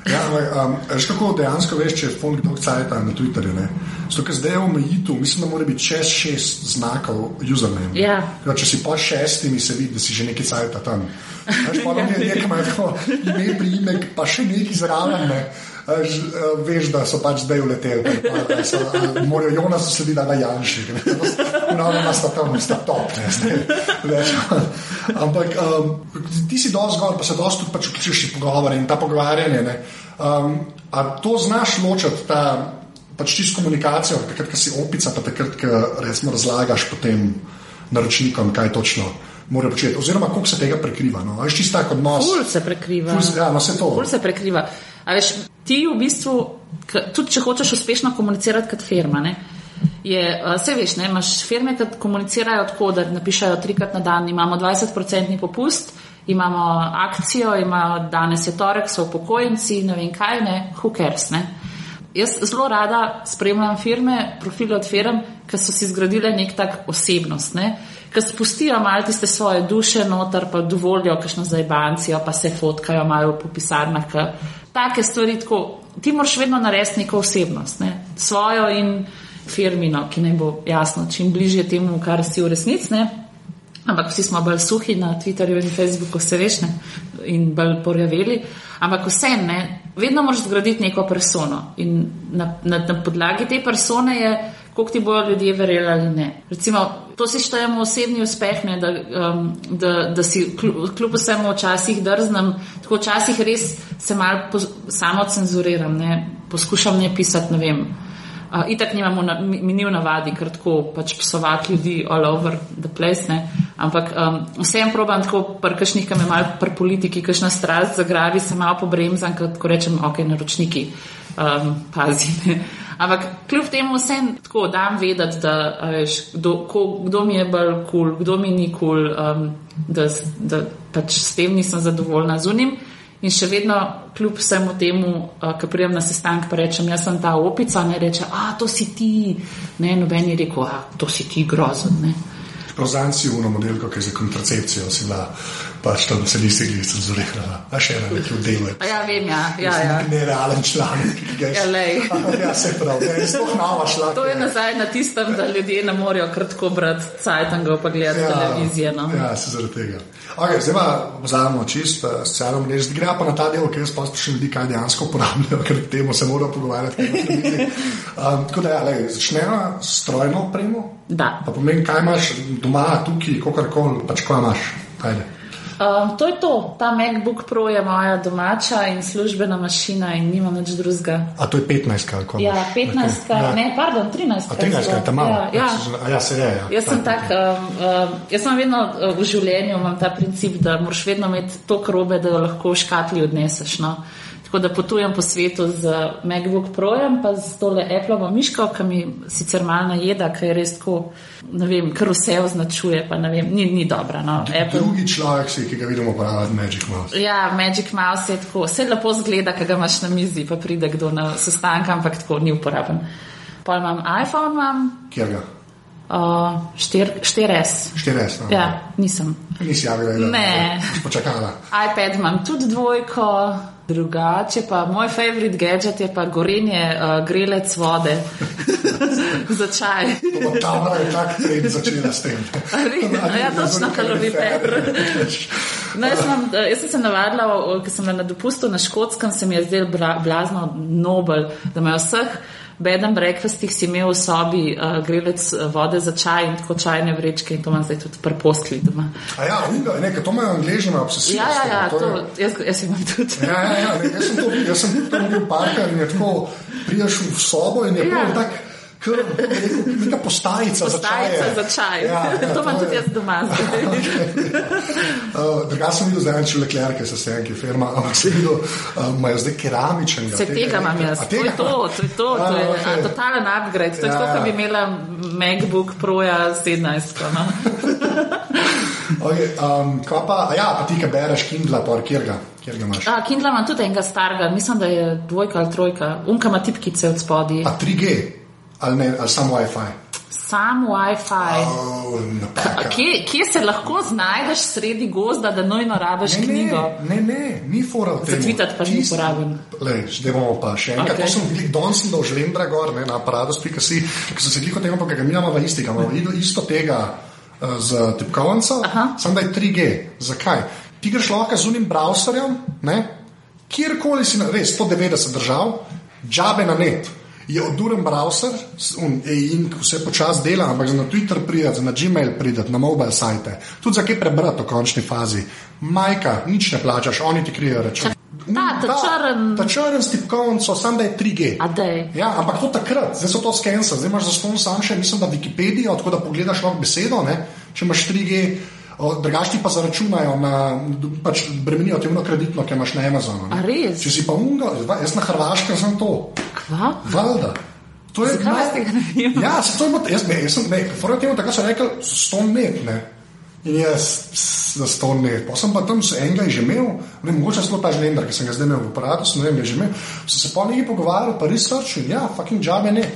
Ja, um, veš, kako dejansko veš, če je folk dolg cajt na Twitterju. Zato, ker zdaj je omejitev, mislim, da mora biti čez šest znakov username. Ja. Ja, če si po šestimi, se vidi, da si že neki cajt tam. Veš, pa nam je nekaj, ima tako ime, priimek, pa še neki zraven. Ne. Veš, da so pač zdaj uleteli, da so morajo Jonas slediti na Janši. Da sta tam, sta top. Ne, Ampak um, ti si dosti zgor, pa se dosti tudi pač vključiš v pogovore in ta pogovarjanje. Um, a to znaš ločiti, ta pač čisto komunikacijo, takrat, ko si opica, pa takrat, ko razlagaš potem naročnikom, kaj točno morajo početi, oziroma koliko se tega prekriva. No? Veš, čisto tako odnos. Ful se prekriva. Ful se, ja, no, se to. Ful se prekriva. A veš, ti v bistvu, tudi če hočeš uspešno komunicirati kot firma, ne, je, vse veš, ne, imaš firme, ki komunicirajo tako, da napišajo trikrat na dan, imamo 20% popust, imamo akcijo, imamo danes je torek, so upokojenci, ne vem kaj, ne, who cares, ne. Jaz zelo rada spremljam firme, profile od firm, ki so si zgradile nek tak osebnost. Ne ki spustijo malo tiste svoje duše noter, pa dovolijo kakšno zajbancijo, pa se fotkajo malo po pisarnah. Take stvari, tako, ti moraš vedno narediti neko osebnost, ne? svojo in firmino, ki naj bo jasno čim bližje temu, kar si v resnici. ampak vsi smo bolj suhi na Twitterju in Facebooku, se veš, ne? in bolj porjaveli. Ampak vse ne, vedno moraš zgraditi neko persono in na, na, na podlagi te persone je, koliko ti bojo ljudje verjeli ali ne. Recimo, to si štejemo osebni uspeh, ne, da, um, da, da si kljub, vsemu včasih drznem, tako včasih res se malo samo cenzuriram, ne, poskušam ne pisati, ne vem. Uh, itak nimamo, na, mi ni v navadi, ker tako pač psovati ljudi all over the place, ne. ampak um, vsem probam tako, prkašnih, ki me malo pri politiki, kakšna strast zagravi, se malo pobremzam, ko rečem, ok, naročniki, um, pazi. Ne. Ampak kljub temu vsem tako dam vedeti, da veš, kdo, ko, kdo mi je bolj kul, cool, kdo mi ni kul, cool, um, da, da pač s tem nisem zadovoljna z unim. In še vedno, kljub vsemu temu, uh, ko prijem na sestank, pa rečem, jaz sem ta opica, ne reče, a to si ti, ne, noben je rekel, a to si ti grozen. Ne. Prozanci v eno modelko, ki je za kontracepcijo, si bila pač tam se nisi gli cenzurirala. A še ena, ki oddeluje. Ja, vem, ja. ja, ja. Nerealen članek, ki ga je. Ja, lej. ja, se pravi, ne, sploh nova šla. To je nazaj na tistem, da ljudje ne morejo kratko brati cajtanga pa gledati ja, televizijo. No. Ja, se zaradi tega. Okay, zdaj pa vzamemo čist uh, socialno mrežo. Gre pa na ta del, ker jaz pa sprašujem ljudi, kaj dejansko uporabljajo, ker k temu se morajo pogovarjati. um, tako da, ja, lej, začnemo s strojno opremo. Da. Pa pomeni, kaj imaš doma, tukaj, kakorkoli, pač kaj imaš. Ajde. Um, to je to, ta MacBook Pro je moja domača in službena mašina in nima nič drugega. A to je 15, ali kako? Ja, 15, okay. ja. ne, pardon, 13. A 13, kaj tam malo? Ja, ja. ja. ja, se je. Ja. Jaz sem tak, um, um, jaz sem vedno uh, v življenju imam ta princip, da moraš vedno imeti to krobe, da jo lahko v škatli odneseš. No? Tako da potujem po svetu z MacBook Projem, pa z tole Apple miško, ki mi sicer malo najeda, ker je res tako, ne vem, kar vse označuje, pa ne vem, ni, ni dobra. No. Apple... Drugi človek si, ki ga vidimo, pravi Magic Mouse. Ja, Magic Mouse je tako, vse lepo zgleda, kaj ga imaš na mizi, pa pride kdo na sestanek, ampak tako ni uporaben. Pa imam iPhone, imam. Kjer ga? Uh, 4S. 4S. No, ja, nisem. Nisi javila, da ne. Počakala. iPad imam tudi dvojko. Drugače pa moj favorit gadget je pa gorenje uh, grelec vode za čaj. Ta je tak trend začela s tem. Ja, točno kalorifer. No, jaz, mam, eh, jaz sem se navadila, ker sem na dopustu na škotskem, se mi je zdel blazno nobel, da imajo vseh bed and breakfastih si imel v sobi uh, grelec vode za čaj in tako čajne vrečke in to imam zdaj tudi prepostli doma. A ja, unga, nekaj, to imajo angliži na obsesiji. Ja, ja, ja, to, to je... jaz, jaz imam tudi. Ja, ja, ja, ne, jaz sem to jaz sem tudi bil parkar in je tako, prijaš v sobo in je ja. prav tak. Neka postajica, postajica za čaj. Ja, ja, to imam tudi jaz doma. uh, Druga sem videl zdaj, če le klerke se senke, firma, ampak sem videl, uh, imajo zdaj keramičen. Se tega imam jaz. To je to, to je to, to je okay. totalen upgrade. To je ja, tako, kot bi imela MacBook Proja 17. No? okay, um, pa, ja, pa ti, ki bereš Kindle, pa kjer ga? A, Kindle imam tudi enega starega, mislim, da je dvojka ali trojka, unka ima tipkice od spodaj. A 3G? Ali, ne, ali samo WiFi. Sam WiFi. Oh, kje, kje se lahko znajdeš sredi gozda, da nojno rabiš ne, knjigo? Ne, ne, ne, ni fora v tem. Zatvitati pa ni uporaben. Zdaj bomo pa še enkrat. Okay. To sem videl, danes sem dol žlendra gor ne, na aparatus.si, ki sem se tiho tega, pa ga mi imamo v isti, ga imamo videl isto tega uh, z tipkovnico, samo da je 3G. Zakaj? Ti greš lahko z unim browserjem, kjerkoli si, res 190 držav, džabe na net je oduren browser in vse počasi dela, ampak na Twitter pridete, na Gmail pridete, na mobile sajte, tudi za kaj prebrati v končni fazi. Majka, nič ne plačaš, oni ti krijejo račun. Ta, ta črn. Ta črn s tipkovnico, sam da je 3G. Ja, ampak to takrat, zdaj so to skensa, zdaj imaš za ston sam še, mislim, da Wikipedia, tako da pogledaš lahko besedo, ne? če imaš 3G. Drugačni pa zaračunajo, na, pač bremenijo te vno kreditno, ki imaš na Amazonu. Če si pa unga, jaz na Hrvaškem sem to. Kva? Valda. To je nekaj, kar ste ga naredili. Ja, se to je bilo, jaz, ne, jaz sem, ne, fora temu, tako so rekli, ston net, ne. In jaz, za ston net. Pa sem pa tam enega že imel, ne, mogoče sploh ta žlender, ki sem ga zdaj imel v aparatu, sem ne vem, že imel. So se pa nekaj pogovarjali, pa research in ja, fucking je ne.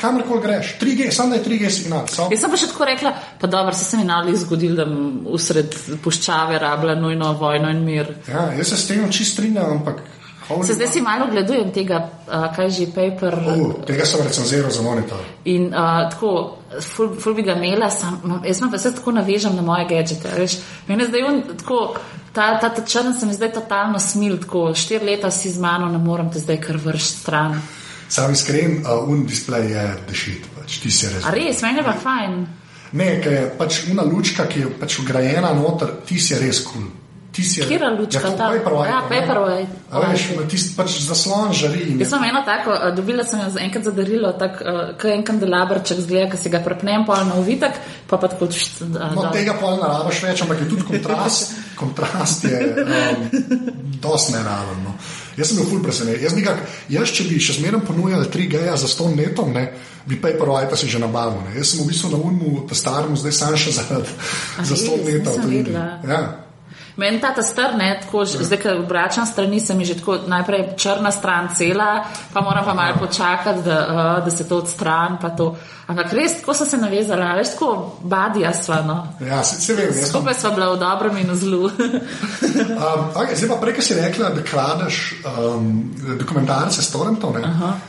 Kamorkoli greš, 3G, samo da je 3G signal. So. Jaz sem pa še tako rekla, pa dobro, se se mi nali zgodil, da usred puščave rabla nujno vojno in mir. Ja, jaz se s tem čist strinjam, ampak Holy Se zdaj si malo gledujem tega, uh, kaj že paper. Uh, tega sem recenziral za monitor. In uh, tako, ful, ful bi ga imela, sam, jaz pa se tako navežem na moje gadžete. Veš, meni zdaj on, tako, ta, ta, ta črn se mi zdaj totalno smil, tako štiri leta si z mano, ne morem te zdaj kar vrš stran. Sam iskren, uh, un displej je dešit, pač ti si res. A res, meni je pa fajn. Ne, ker je pač una lučka, ki je pač ugrajena noter, ti si res kul. Cool. Kira lučka, ja, ta? Paperwhite, Ja. Paperwhite. A veš, tisti pač zaslon žari. Jaz sem eno tako, dobila sem jo enkrat za darilo, uh, kot en kandelabrček zgleda, ki si ga prepnem pol na uvitek, pa pa tako uh, No, tega pol ne rabiš več, ampak je tudi kontrast. kontrast je um, dosti neraven. No. Jaz sem bil ful presenečen. Jaz, bi ga- jaz, če bi še zmeraj ponujali 3G za 100 netom, ne, bi Paperwhite si že nabavil. Ne. Jaz sem v bistvu na unmu, ta staremu, zdaj sam še za, za 100 res? netov. Nisem to vidim. vedela. Ja. Meni ta ta str, ne, tako, že- zdaj, ko obračam strani, se mi že tako najprej črna stran cela, pa moram pa malo počakati, da, uh, da se to odstran. Ampak res, tako sem se navezala, veš, tako badija sva, no. Ja, se, se vem, jaz Skupaj sva bila v dobrem in v zlu. Um, okay, zdaj pa prej, ko si rekla, da kradeš um, dokumentarce s torrentov, ne?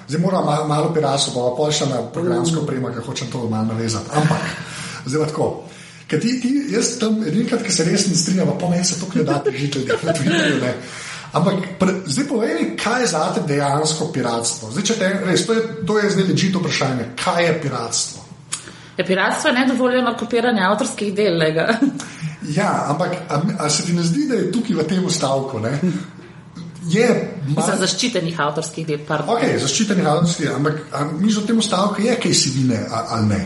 zdaj moram malo, malo pirasu, pa pa še na programsko opremo, ker hočem to malo navezati. Ampak, zdaj pa tako. Ker ti, ti, jaz tam edinkrat, ki se res ne strinjam, pa meni se to ne da težiti ljudi na Twitterju. ne. Ampak pre, zdaj povej mi, kaj je zate dejansko piratstvo. Zdaj, te, res, to je, to je zdaj ležito vprašanje, kaj je piratstvo. Je piratstvo je nedovoljeno kopiranje avtorskih del. Ja, ampak a, a se ti ne zdi, da je tukaj v tem stavku? Ne? Je Za zaščitenih avtorskih del, pardon. Ok, zaščiteni javnosti, ampak a misliš, da temu stavku je kaj sivine a- ali ne?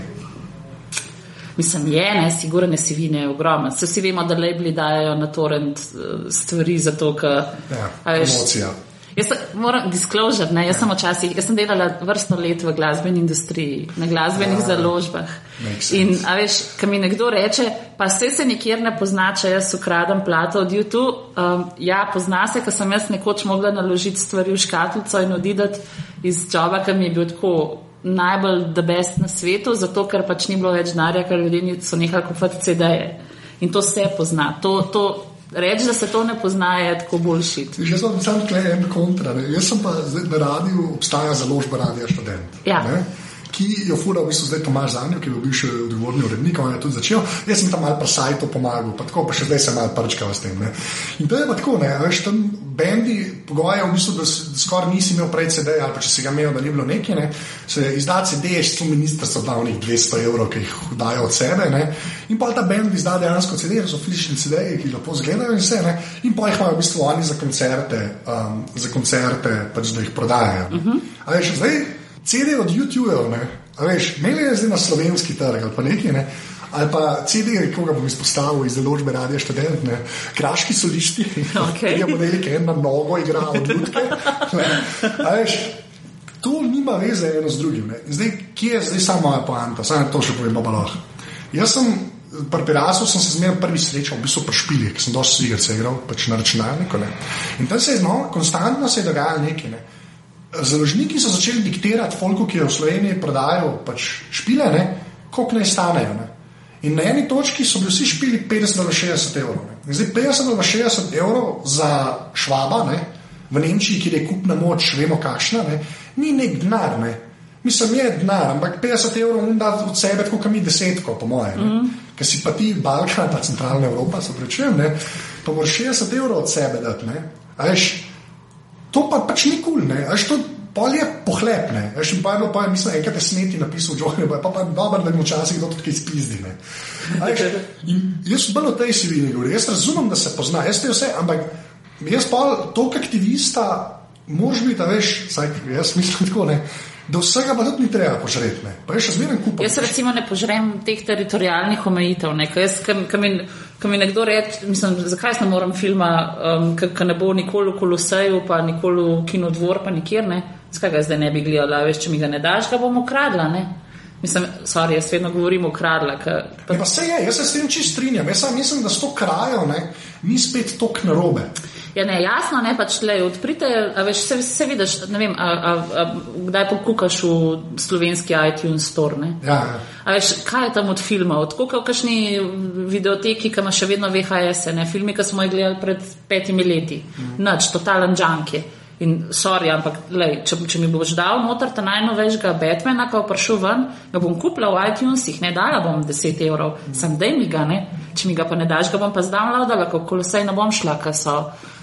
Mislim, je, ne, sigurno si vine, je ogromno. Se vsi vemo, da labeli dajo na torrent eh, stvari, zato ker. Ja, a veš, promocija. Jaz sem- moram disclosure, ne, jaz sem včasih, jaz sem delala vrsto let v glasbeni industriji, na glasbenih založbah. makes In, a veš, ko mi nekdo reče, pa vse se nikjer ne pozna, če jaz ukradem plato od YouTube, um, ja, pozna se, ker sem jaz nekoč mogla naložiti stvari v škatlico in odideti iz joba, ki mi je bil tako najbolj the best na svetu, zato ker pač ni bilo več denarja, ker ljudje so nehali kupovati CD-je. In to se pozna. To, to, reči, da se to ne pozna, je tako boljšit. Jaz sem sam tukaj en kontra. Ne? Jaz sem pa zdaj na radiju, obstaja založba Radia Študent. Ja. Ne? Ki jo fura v bistvu zdaj Tomaž Zanjo, ki je bil bivši odgovorni urednik, on je tudi začel. Jaz sem tam malo pri sajtu pomagal, pa tako pa še zdaj se malo prčkal s tem. Ne? In to je pa tako, ne, veš, tam bendi pogoja v bistvu, da, da skoraj nisi imel prej CD, ali pa če si ga imel, da ni bilo neki, ne, se izda CD, s tem ministrstvo da onih 200 evrov, ki jih dajo od sebe, ne, in pa ta bend izda dejansko CD, so fizični CD, ki lepo izgledajo in vse, ne, in pa jih imajo v bistvu oni za koncerte, um, za koncerte, pač da jih prodajajo. Uh -huh. A veš, zdaj CD od YouTube-ev, veš, meni je zdaj na slovenski trg ali pa nekaj, ne, ali pa CD, koga bom izpostavil iz založbe Radio Študent, ne, kraški solisti, Okej. ki je model, ki ena nogo igra od ljudke. veš, To nima veze eno z drugim. Ne. Zdaj, kje je zdaj sama moja poanta? Samo to še povem, pa lahko. Jaz sem pri Pirasu sem se zmeraj prvi srečal, v bistvu pri špilih, ker sem dosti igrice igral, pač na računalniku. Ne. In tam se je znova, konstantno se je dogajalo nekaj. Ne. Založniki so začeli diktirati folku, ki je v Sloveniji prodajal pač špile, ne, koliko naj stanejo. Ne. In na eni točki so bili vsi špili 50 ali 60 evrov. Zdaj 50 ali 60 evrov za švaba, ne, v Nemčiji, kjer je kupna moč, vemo kakšna, ne, ni nek denar. Ne. Mislim, je denar, ampak 50 evrov mu da od sebe, tako kot mi desetko, po mojem. Mm. Ker si pa ti Balkan, pa centralna Evropa, se prečujem, pa moraš 60 evrov od sebe dati. veš, To pa pač ni kul, cool, veš, to pol je pohlepne. Veš, in pa je bilo, pa mislim, enkrat je sneti napisal, John, pa pa, pa dobro, da mu včasih kdo tudi kaj spizdi. ne. A Veš, in jaz bolj o tej sivini govoril, jaz razumem, da se pozna, jaz te vse, ampak jaz pa to, aktivista, moraš biti, veš, saj, jaz mislim tako, ne, da vsega pa tudi ni treba požreti, ne. pa je še zmeraj kup. Jaz recimo ne požrem teh teritorijalnih omejitev. Ne? Jaz, ko, ko, mi, ko mi nekdo reče, mislim, zakaj ne morem filma, um, ki ne bo nikoli v Koloseju, pa nikoli v kinodvor, pa nikjer ne. Zakaj ga zdaj ne bi gledala, veš, če mi ga ne daš, ga bom ukradla. Ne? Mislim, sorry, jaz vedno govorim ukradla. Ka, Ja, pa se je, jaz se s tem čist strinjam. Jaz samo mislim, da s to krajo ne, ni spet tok narobe. Ja, ne, jasno, ne pač le odprite, a veš, se, se vidiš, ne vem, a, a, a, kdaj pokukaš v slovenski iTunes store, ne? Ja, ja. A veš, kaj je tam od filma? Od koliko v kakšni videoteki, ki ima še vedno VHS, ne? Filmi, ki smo jih gledali pred petimi leti. Mm. Nač, totalen je. In sorry, ampak lej, če, če mi boš dal noter ta najnovejšega Batmana, ko prišel ven, ga bom kupila v iTunesih, ne dala bom 10 evrov, sem dej mi ga, ne? če mi ga pa ne daš, ga bom pa zdownloadala, kako vse ne bom šla, ker so.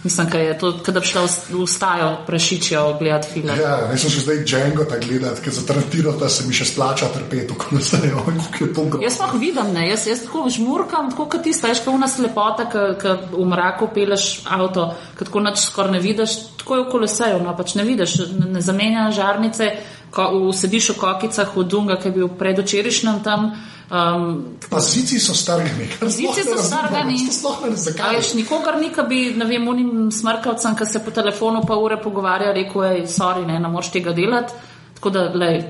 Mislim, da je to, da bi šla v stajo prašičijo gledati film. Ja, jaz sem še zdaj Django tako gledati, ker za Tarantino da se mi še splača trpeti, ko ne stajo, kako je to grobo. Jaz pa vidim, ne, jaz, jaz tako žmurkam, tako kot ti staješ, kot una slepota, ki v mraku peleš avto, ki tako noč skoraj ne vidiš, tako je v koleseju, no pač ne vidiš, ne, ne zamenja žarnice, ko, v, sediš v kokicah, v Dunga, ki je bil predvčerajšnjem tam. Um, pa zici so strgani. Zici so strgani. Zakaj? Veš, nikogar ni, ki bi, ne vem, unim smrkavcem, ki se po telefonu pa ure pogovarja, rekel je, sorry, ne, ne moreš tega delati. Tako da, lej.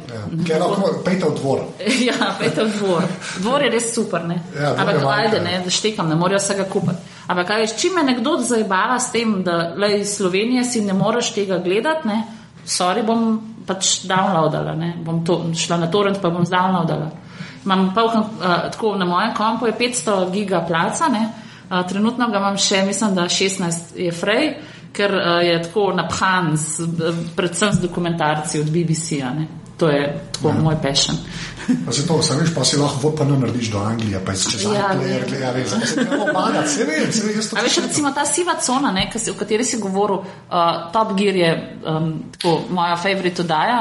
Ja, lahko pejte v dvor. ja, pejte v dvor. Dvor je res super, ne. Ja, Ampak, ajde, ne, da štekam, ne morajo vsega kupiti. Ampak, kaj veš, če me nekdo zajbava s tem, da, lej, Slovenije si ne moreš tega gledati, ne, sorry, bom pač downloadala, ne, bom to, šla na torrent, pa bom downloadala. Imam pa uh, tako na mojem kompu je 500 giga placa, uh, trenutno ga imam še, mislim, da 16 je frej, ker uh, je tako naphan, z, predvsem z dokumentarci od BBC-ja. To je tako ja. moj pešen. Zato, sam veš, pa si lahko VPN narediš do Anglije, pa si čez Ja, Anglijo, ja, res, se ne pomagati, se vem, se vem, jaz to A veš, recimo ta siva cona, ne, o kateri si govoril, uh, Top Gear je um, tako, moja favorite oddaja.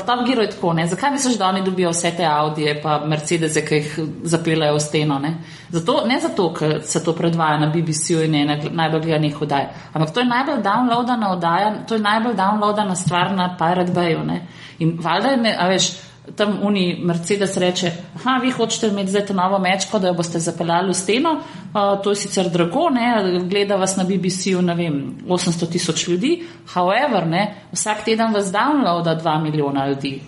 Top Gearu je tako, ne? zakaj misliš, da oni dobijo vse te Audije pa Mercedese, ki jih zapeljajo v steno? Ne zato, ne zato, ker se to predvaja na BBC-ju in je ena najbolj gledanih oddaj, ampak to je najbolj downloadana oddaja, to je najbolj downloadana stvar na Pirate Bayu. In valjda je, me- a veš, tam uni Mercedes reče, aha, vi hočete imeti zdaj to novo mečko, da jo boste zapeljali v steno, uh, to je sicer drago, ne, gleda vas na BBC-ju, ne vem, 800 tisoč ljudi, however, ne, vsak teden vas downloada 2 milijona ljudi.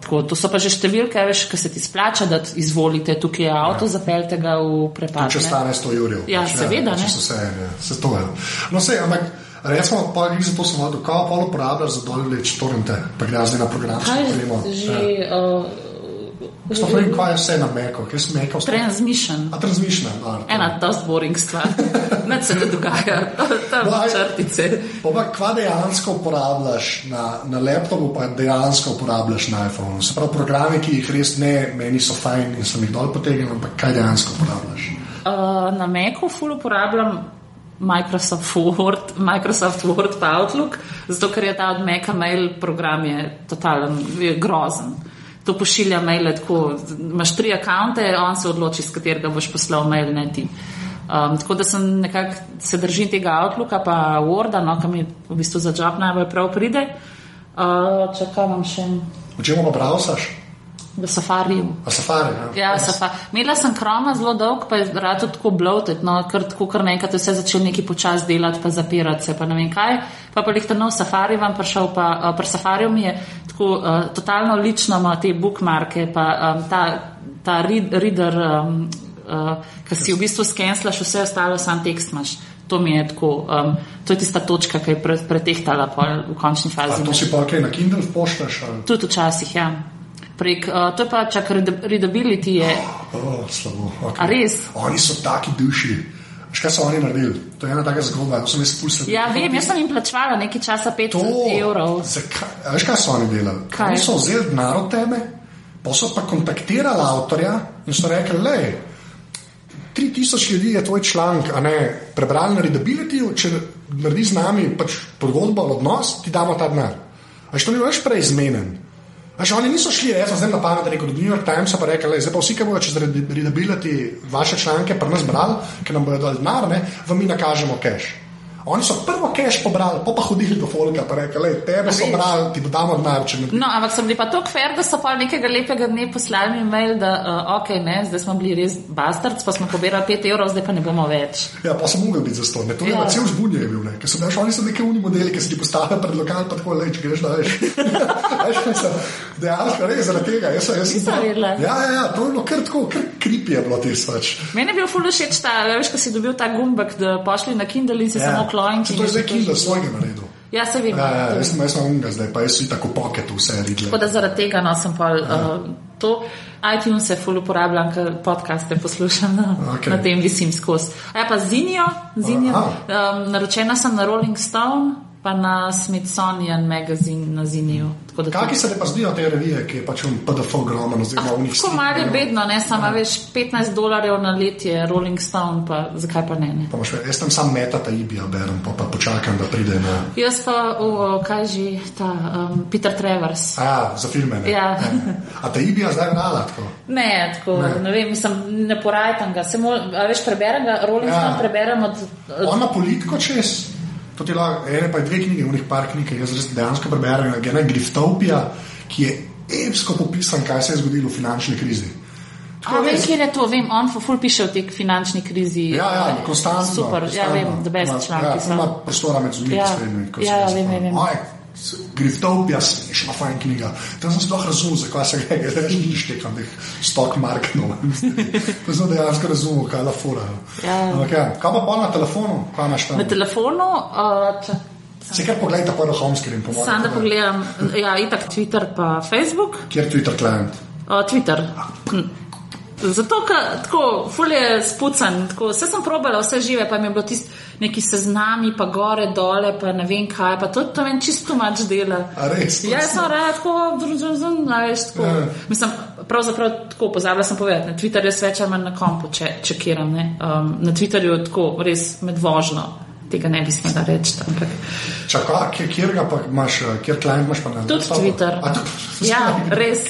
Tako, to so pa že številke, veš, ki se ti splača, da izvolite, tukaj avto, ja. zapeljte ga v prepad. Če ne. stane 100 jurjev. Ja, pač, seveda, ne. če so Se, ja, se to je. No, se, ampak recimo, pa glih zato sem vadil, kao pol uporabljaš za dol leč torrente, pa gre zdaj na program. Kaj že, uh, Sploh ne vem, kaj je vse na meko, kaj sem meko. transmission. A transmission, no, Ena dost boring stvar. Nič se ne dogaja, tam No, črtice. Pa pa kva dejansko uporabljaš na, na laptopu, pa dejansko uporabljaš na iPhonu. Se pravi, programi, ki jih res ne, meni so fajn in sem jih dol potegnil, ampak kaj dejansko uporabljaš? Uh, na Macu ful uporabljam Microsoft Word, Microsoft Word pa Outlook, zato ker je ta od Maca mail program je totalen, je grozen. To pošilja maile tako, imaš tri akonte, on se odloči, s katerega boš poslal mail, ne ti. Um, tako da sem nekako se držim tega Outlooka, pa Worda, no, ki mi v bistvu za job najbolj prav pride. Uh, čakaj, imam še V čem pa browsaš? V Safariju. A safari? Ja, safa. Imela sem kroma zelo dolg, pa je rad tako bloated, no, ker tako kar naenkrat je vse začel neki počas delati, pa zapirati se, pa ne vem kaj. Pa pa lihta nov safari vam prišel, pa uh, pri safariju mi je tako uh, totalno lično ima te bookmarke, pa um, ta, ta read, reader, um, uh, ki si v bistvu skenslaš vse ostalo, sam tekst imaš. To mi je tako, um, to je tista točka, ki je pre, pretehtala pol v končni A fazi. to si pa kaj na Kindle pošleš? ali? Tudi včasih, ja. Prek, uh, to je pa čak read- readability je. Oh, slabo. Okay. A res? Oni so taki duši. Veš, kaj so oni naredili? To je ena taka zgodba. To sem jaz pulsal. Ja, vem, jaz sem jim plačvala nekaj časa 5 To, evrov. zakaj, veš, kaj so oni delali? Kaj? Oni so vzeli denar od tebe, pa so pa kontaktirali avtorja in so rekli, le, 3000 ljudi je tvoj članek, a ne prebrali na readability, če naredi z nami pač pogodbo odnos, ti damo ta denar. A veš, to ni več prej zmenen. Veš, oni niso šli, jaz sem zdaj na pamet rekel, do New York Timesa pa rekli, "Lej, zdaj pa vsi, ki bodo čez readability vaše članke pri nas brali, ker nam bodo dali denar, vam mi nakažemo cash. Oni so prvo cash pobrali, pa pa hodili do folka, pa rekli, "Lej, tebe so brali, ti bo damo denar, No, ampak sem bili pa tako fair, da so pa nekega lepega dne poslali mi mail, da uh, ok, ne, zdaj smo bili res bastards, pa smo pobirali 5 evrov, zdaj pa ne bomo več. Ja, pa sem mogel biti za to. Ne, to je Ja. cel zbunje je bil, ne. ker so veš, oni so neki uni modeli, ki se ti postavijo pred lokal, pa tako le, če greš da veš. Dejansko res zaradi tega. Jaz, jaz, sem to- vedela. ja, ja, ja, to je bilo kar tako, kar kripi je bilo tisto. Pač. Meni je bil ful všeč ta, veš, ko si dobil ta gumbek, da pošli na Kindle in si ja. samo klojnki. To je zdaj Kindle svojega naredil. Ja, se vem. Ja, ja, jaz sem jaz sem unga zdaj, pa jaz si tako pocket vse Tako videl. da zaradi tega no, sem pa uh, to. iTunes je ful uporabljam, ker podcaste poslušam na, Okej. okay. na tem visim skozi. A ja, pa Zinjo, Zinjo Aha. um, naročena sem na Rolling Stone, pa na Smithsonian magazine na Ziniju. Kakšni se ti pa zdijo te revije, ki je pač v PDF ogromen, oziroma v njih Tako malo je bedno, ne, samo veš, 15 dolarjev na let je Rolling Stone, pa zakaj pa ne? ne? Pa imaš, jaz tam sam metata Ibija berem, pa, pa počakam, da pride na. Jaz pa, o, kaj že, ta um, Peter Travers. A, ja, za filme. Ne? Ja. Ne. A ta Ibija zdaj vrala tako. Ne, tako, ne. ne vem, mislim, ne porajtam ga, samo, veš, preberem ga, Rolling Ja. Stone preberem od, od On ima politiko čez. To ti lahko, ene pa je dve knjige, unih par knjig, jaz res dejansko preberem. Ena je Griftopija, ki je epsko popisan, kaj se je zgodilo v finančni krizi. A vem, kje je to, vem, on ful piše o tej finančni krizi. Ja, ja, konstantno. Super, ja, konstantno. vem, the best Ima- članki Ja, ima prostora med zunimi Ja, se ja, jaz vem, spomnim. vem. Griftopija, smešna fajn knjiga. Tam sem sploh razumel, zakaj se gre, da že štekam teh stock marketov. To sem dejansko razumel, kaj je la fura. Ja. Ampak ja, kaj pa pol na telefonu, kaj imaš tam? Na telefonu, uh, če, Se kar pogledaj, prvo homescreen, po mojem. sam da pogledam, ja, itak Twitter pa Facebook. Kjer je Twitter klient? Uh, Twitter. Hm. Zato, ker tako, ful je spucan, tako, vse sem probala, vse žive, pa mi je bilo tisti neki seznami, pa gore, dole, pa ne vem kaj, pa to, to meni čisto mač dela. Res? Ja, sem rada tako, družen, veš, tako. Ja. Mislim, pravzaprav tako, pozabila sem povedati, na Twitterju manj na kompu če, čekiram, ne. Um, na Twitterju tako, res med vožno. Tega ne bi smela reči, ampak Čakaj, kjer, ga pa imaš, eh, kjer klient imaš pa na tudi laptopu? Twitter. A, tudi, Ja, res.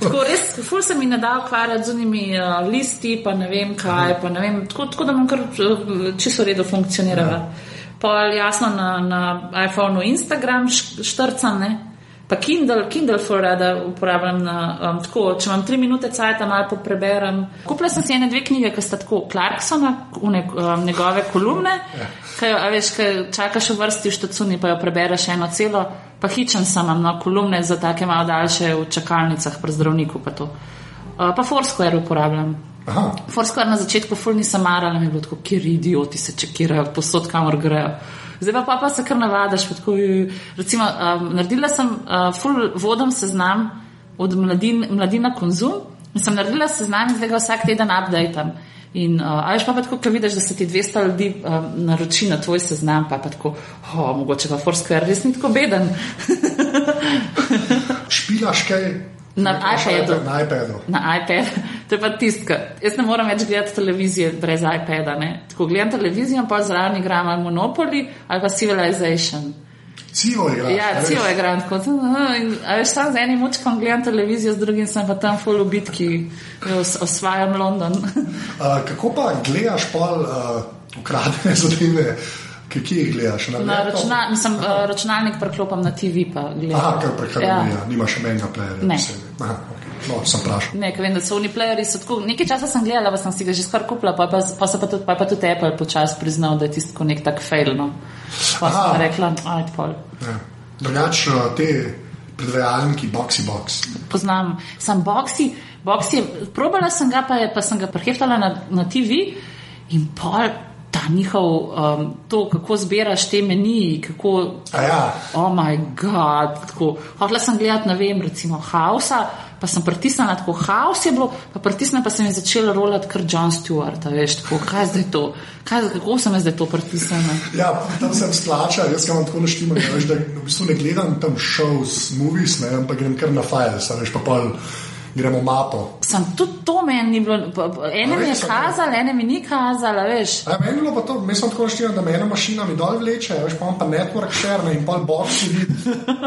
Tako res, ful se mi ne da ukvarjati z unimi uh, listi, pa ne vem kaj, pa ne vem, tako, tako da bom kar uh, čisto redo funkcionirala. Pa jasno na, na iPhonu Instagram štrcam, ne. Pa Kindle, Kindle for rada uporabljam na, um, tako, če imam tri minute cajta, malo popreberem. Kupila sem si ene dve knjige, ki sta tako Clarksona, une, um, njegove kolumne, ki jo, a veš, ki čakaš v vrsti v štacuni, pa jo prebereš eno celo, pa hičen sem, imam no, kolumne za take malo daljše v čakalnicah pri zdravniku, pa to. Uh, pa Foursquare uporabljam. Foursquare na začetku ful nisem marala, mi je bilo tako, kjer idioti se čekirajo, posod kamor grejo. Zdaj pa, pa, pa se kar navadaš. Tako, recimo, um, naredila sem uh, ful vodom seznam od mladin, mladina konzum in sem naredila seznam in zdaj ga vsak teden updatam. In uh, a veš pa, pa tako, ko vidiš, da se ti 200 ljudi um, naroči na tvoj seznam, pa, pa tako, oh, mogoče pa Foursquare res ni tako beden. špilaš kaj? Na iPadu. Na iPadu. Na iPad, to je pa tistka. Jaz ne morem več gledati televizije brez iPada. Ne? Tako gledam televizijo, pa zraven igram ali Monopoly ali pa Civilization. Civo igraš. Ja, celo igram tako. "Aha," in, A veš, sam z enim očkom gledam televizijo, z drugim sem pa tam full v bitki, os- osvajam London. Uh, kako pa gledaš pol uh, ukradene zadeve? Ki ki jih gledaš? Na, Na računa, mislim, uh, računalnik preklopam na TV, pa gledam. Aha, kar prehranijo, Ja. ja. nimaš. Ne. posebej. Aha, okay. No, sem vprašal. Ne, vem, da so uniplayeri so tako. Nekaj časa sem gledala, pa sem si ga že skoraj kupila, pa, pa, pa, pa, tudi, pa, pa tudi Apple počasi priznal, da je tisto nek tak fail. No. Pa Aha. sem rekla, ajde pol. Ja. Drugač uh, te predvajalniki, boxy box. Poznam, sem boksi, boksi, probala sem ga, pa, je, pa sem ga preheftala na, na TV in pol. Ta njihov, um, to, kako zbiraš te meniji, kako A ja, Oh, moj bog, tako. Hotela sem gledati, ne vem, recimo Hausa, pa sem pritisnila tako Haus je bilo, pa pritisnila pa sem jim začela rolati kar John Stewart, veš, tako, kaj zdaj to, kaj, kako sem zdaj to pritisnila. ja, tam sem stlačal, jaz imam tako naštiman, da, veš, da v bistvu ne gledam tam shows, movies, ne, ampak grem kar na files, veš, pa pol gremo mapo. Sem tudi to meni ni bilo, ene mi je kazala, ene mi ni kazala, veš. A meni je bilo pa to, mi smo tako naštevali, da me ena mašina mi dol vleče, veš, pa imam pa network share ne, in pol boxi vidi.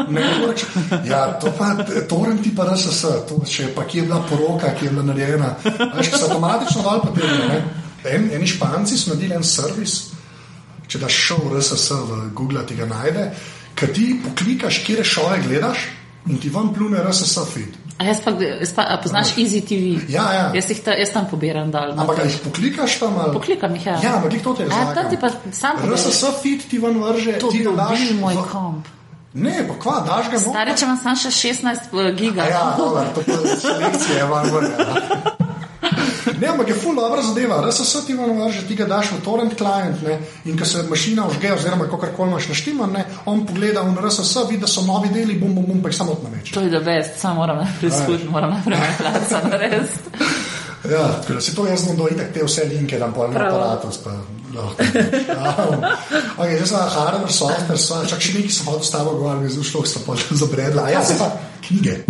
Network share. Ja, to pa, torrent ti pa RSS, to še pa kje je bila poroka, kje je bila narejena. Veš, ki se avtomatično dol potegne, ne. En, eni španci so naredili en servis, če daš šov RSS v Google, ti ga najde, ker ti poklikaš, kje šove gledaš in ti vam plune RSS feed. A jaz pa, jaz pa a poznaš Easy TV. Ja, ja. Jaz, ta, jaz tam pobiram dol. no. Ampak jih poklikaš tam ali? Poklikam jih, ja. Ja, ampak to te A, razlagam. to ti pa sam. RSS feed ti ven vrže, To ti ga daš dobil moj v- komp. Ne, pa kva, daš ga. Stari, če imam sam še 16 giga. Ja, dolar, to je selekcija, van vrne. Ne, ampak je ful dobra zadeva. RSS ti vam vrže, ti ga daš v torrent client ne, in ko se mašina užge, oziroma kakorkoli imaš naštiman, ne, on pogleda v RSS, vidi, da so novi deli, bum, bum, bum, pa jih samo odnameče. To je da best, samo moram najprej skušati, moram najprej placa narediti. Ja, tako da si to jaz znam do itak te vse linke, tam po enem Prav. aparatu, pa Lahko. Ja. Okay, zdaj sem hardware, software, so, čak še nekaj sem hodil s tabo govoril, zelo šlo, sem pa zabredla. Ja, zdaj pa knjige.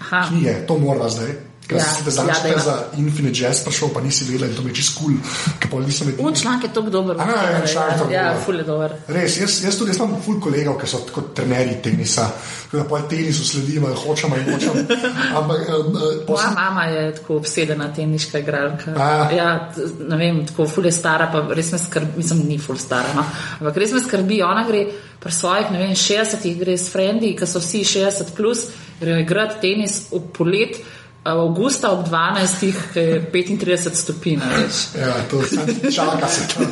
Aha. Knjige, to moramo zdaj. Ker Ja, si te ja, znaš dajva. za Infinite Jazz prišel, pa nisi vedela in to mi je čist kul, pa vedela. Un članek je tako dober. A, ja, članek je tako ja, dober. ful je dober. Res, jaz, jaz tudi jaz imam ful kolegov, ki so tako trenerji tenisa, tako da po tenisu sledimo, hočemo in hočemo. Ampak, eh, eh, pol Moja mama je tako obsedena teniška igralka. A. Ja, t- ne vem, tako ful je stara, pa res me skrbi, mislim, ni ful stara, no. ampak res me skrbi, ona gre pri svojih, ne vem, 60-ih, gre s frendi, ki so vsi 60 plus, grejo igrati tenis v polet. Avgusta ob 12, ki je 35 stopinj. Ja, to se čaka, se to.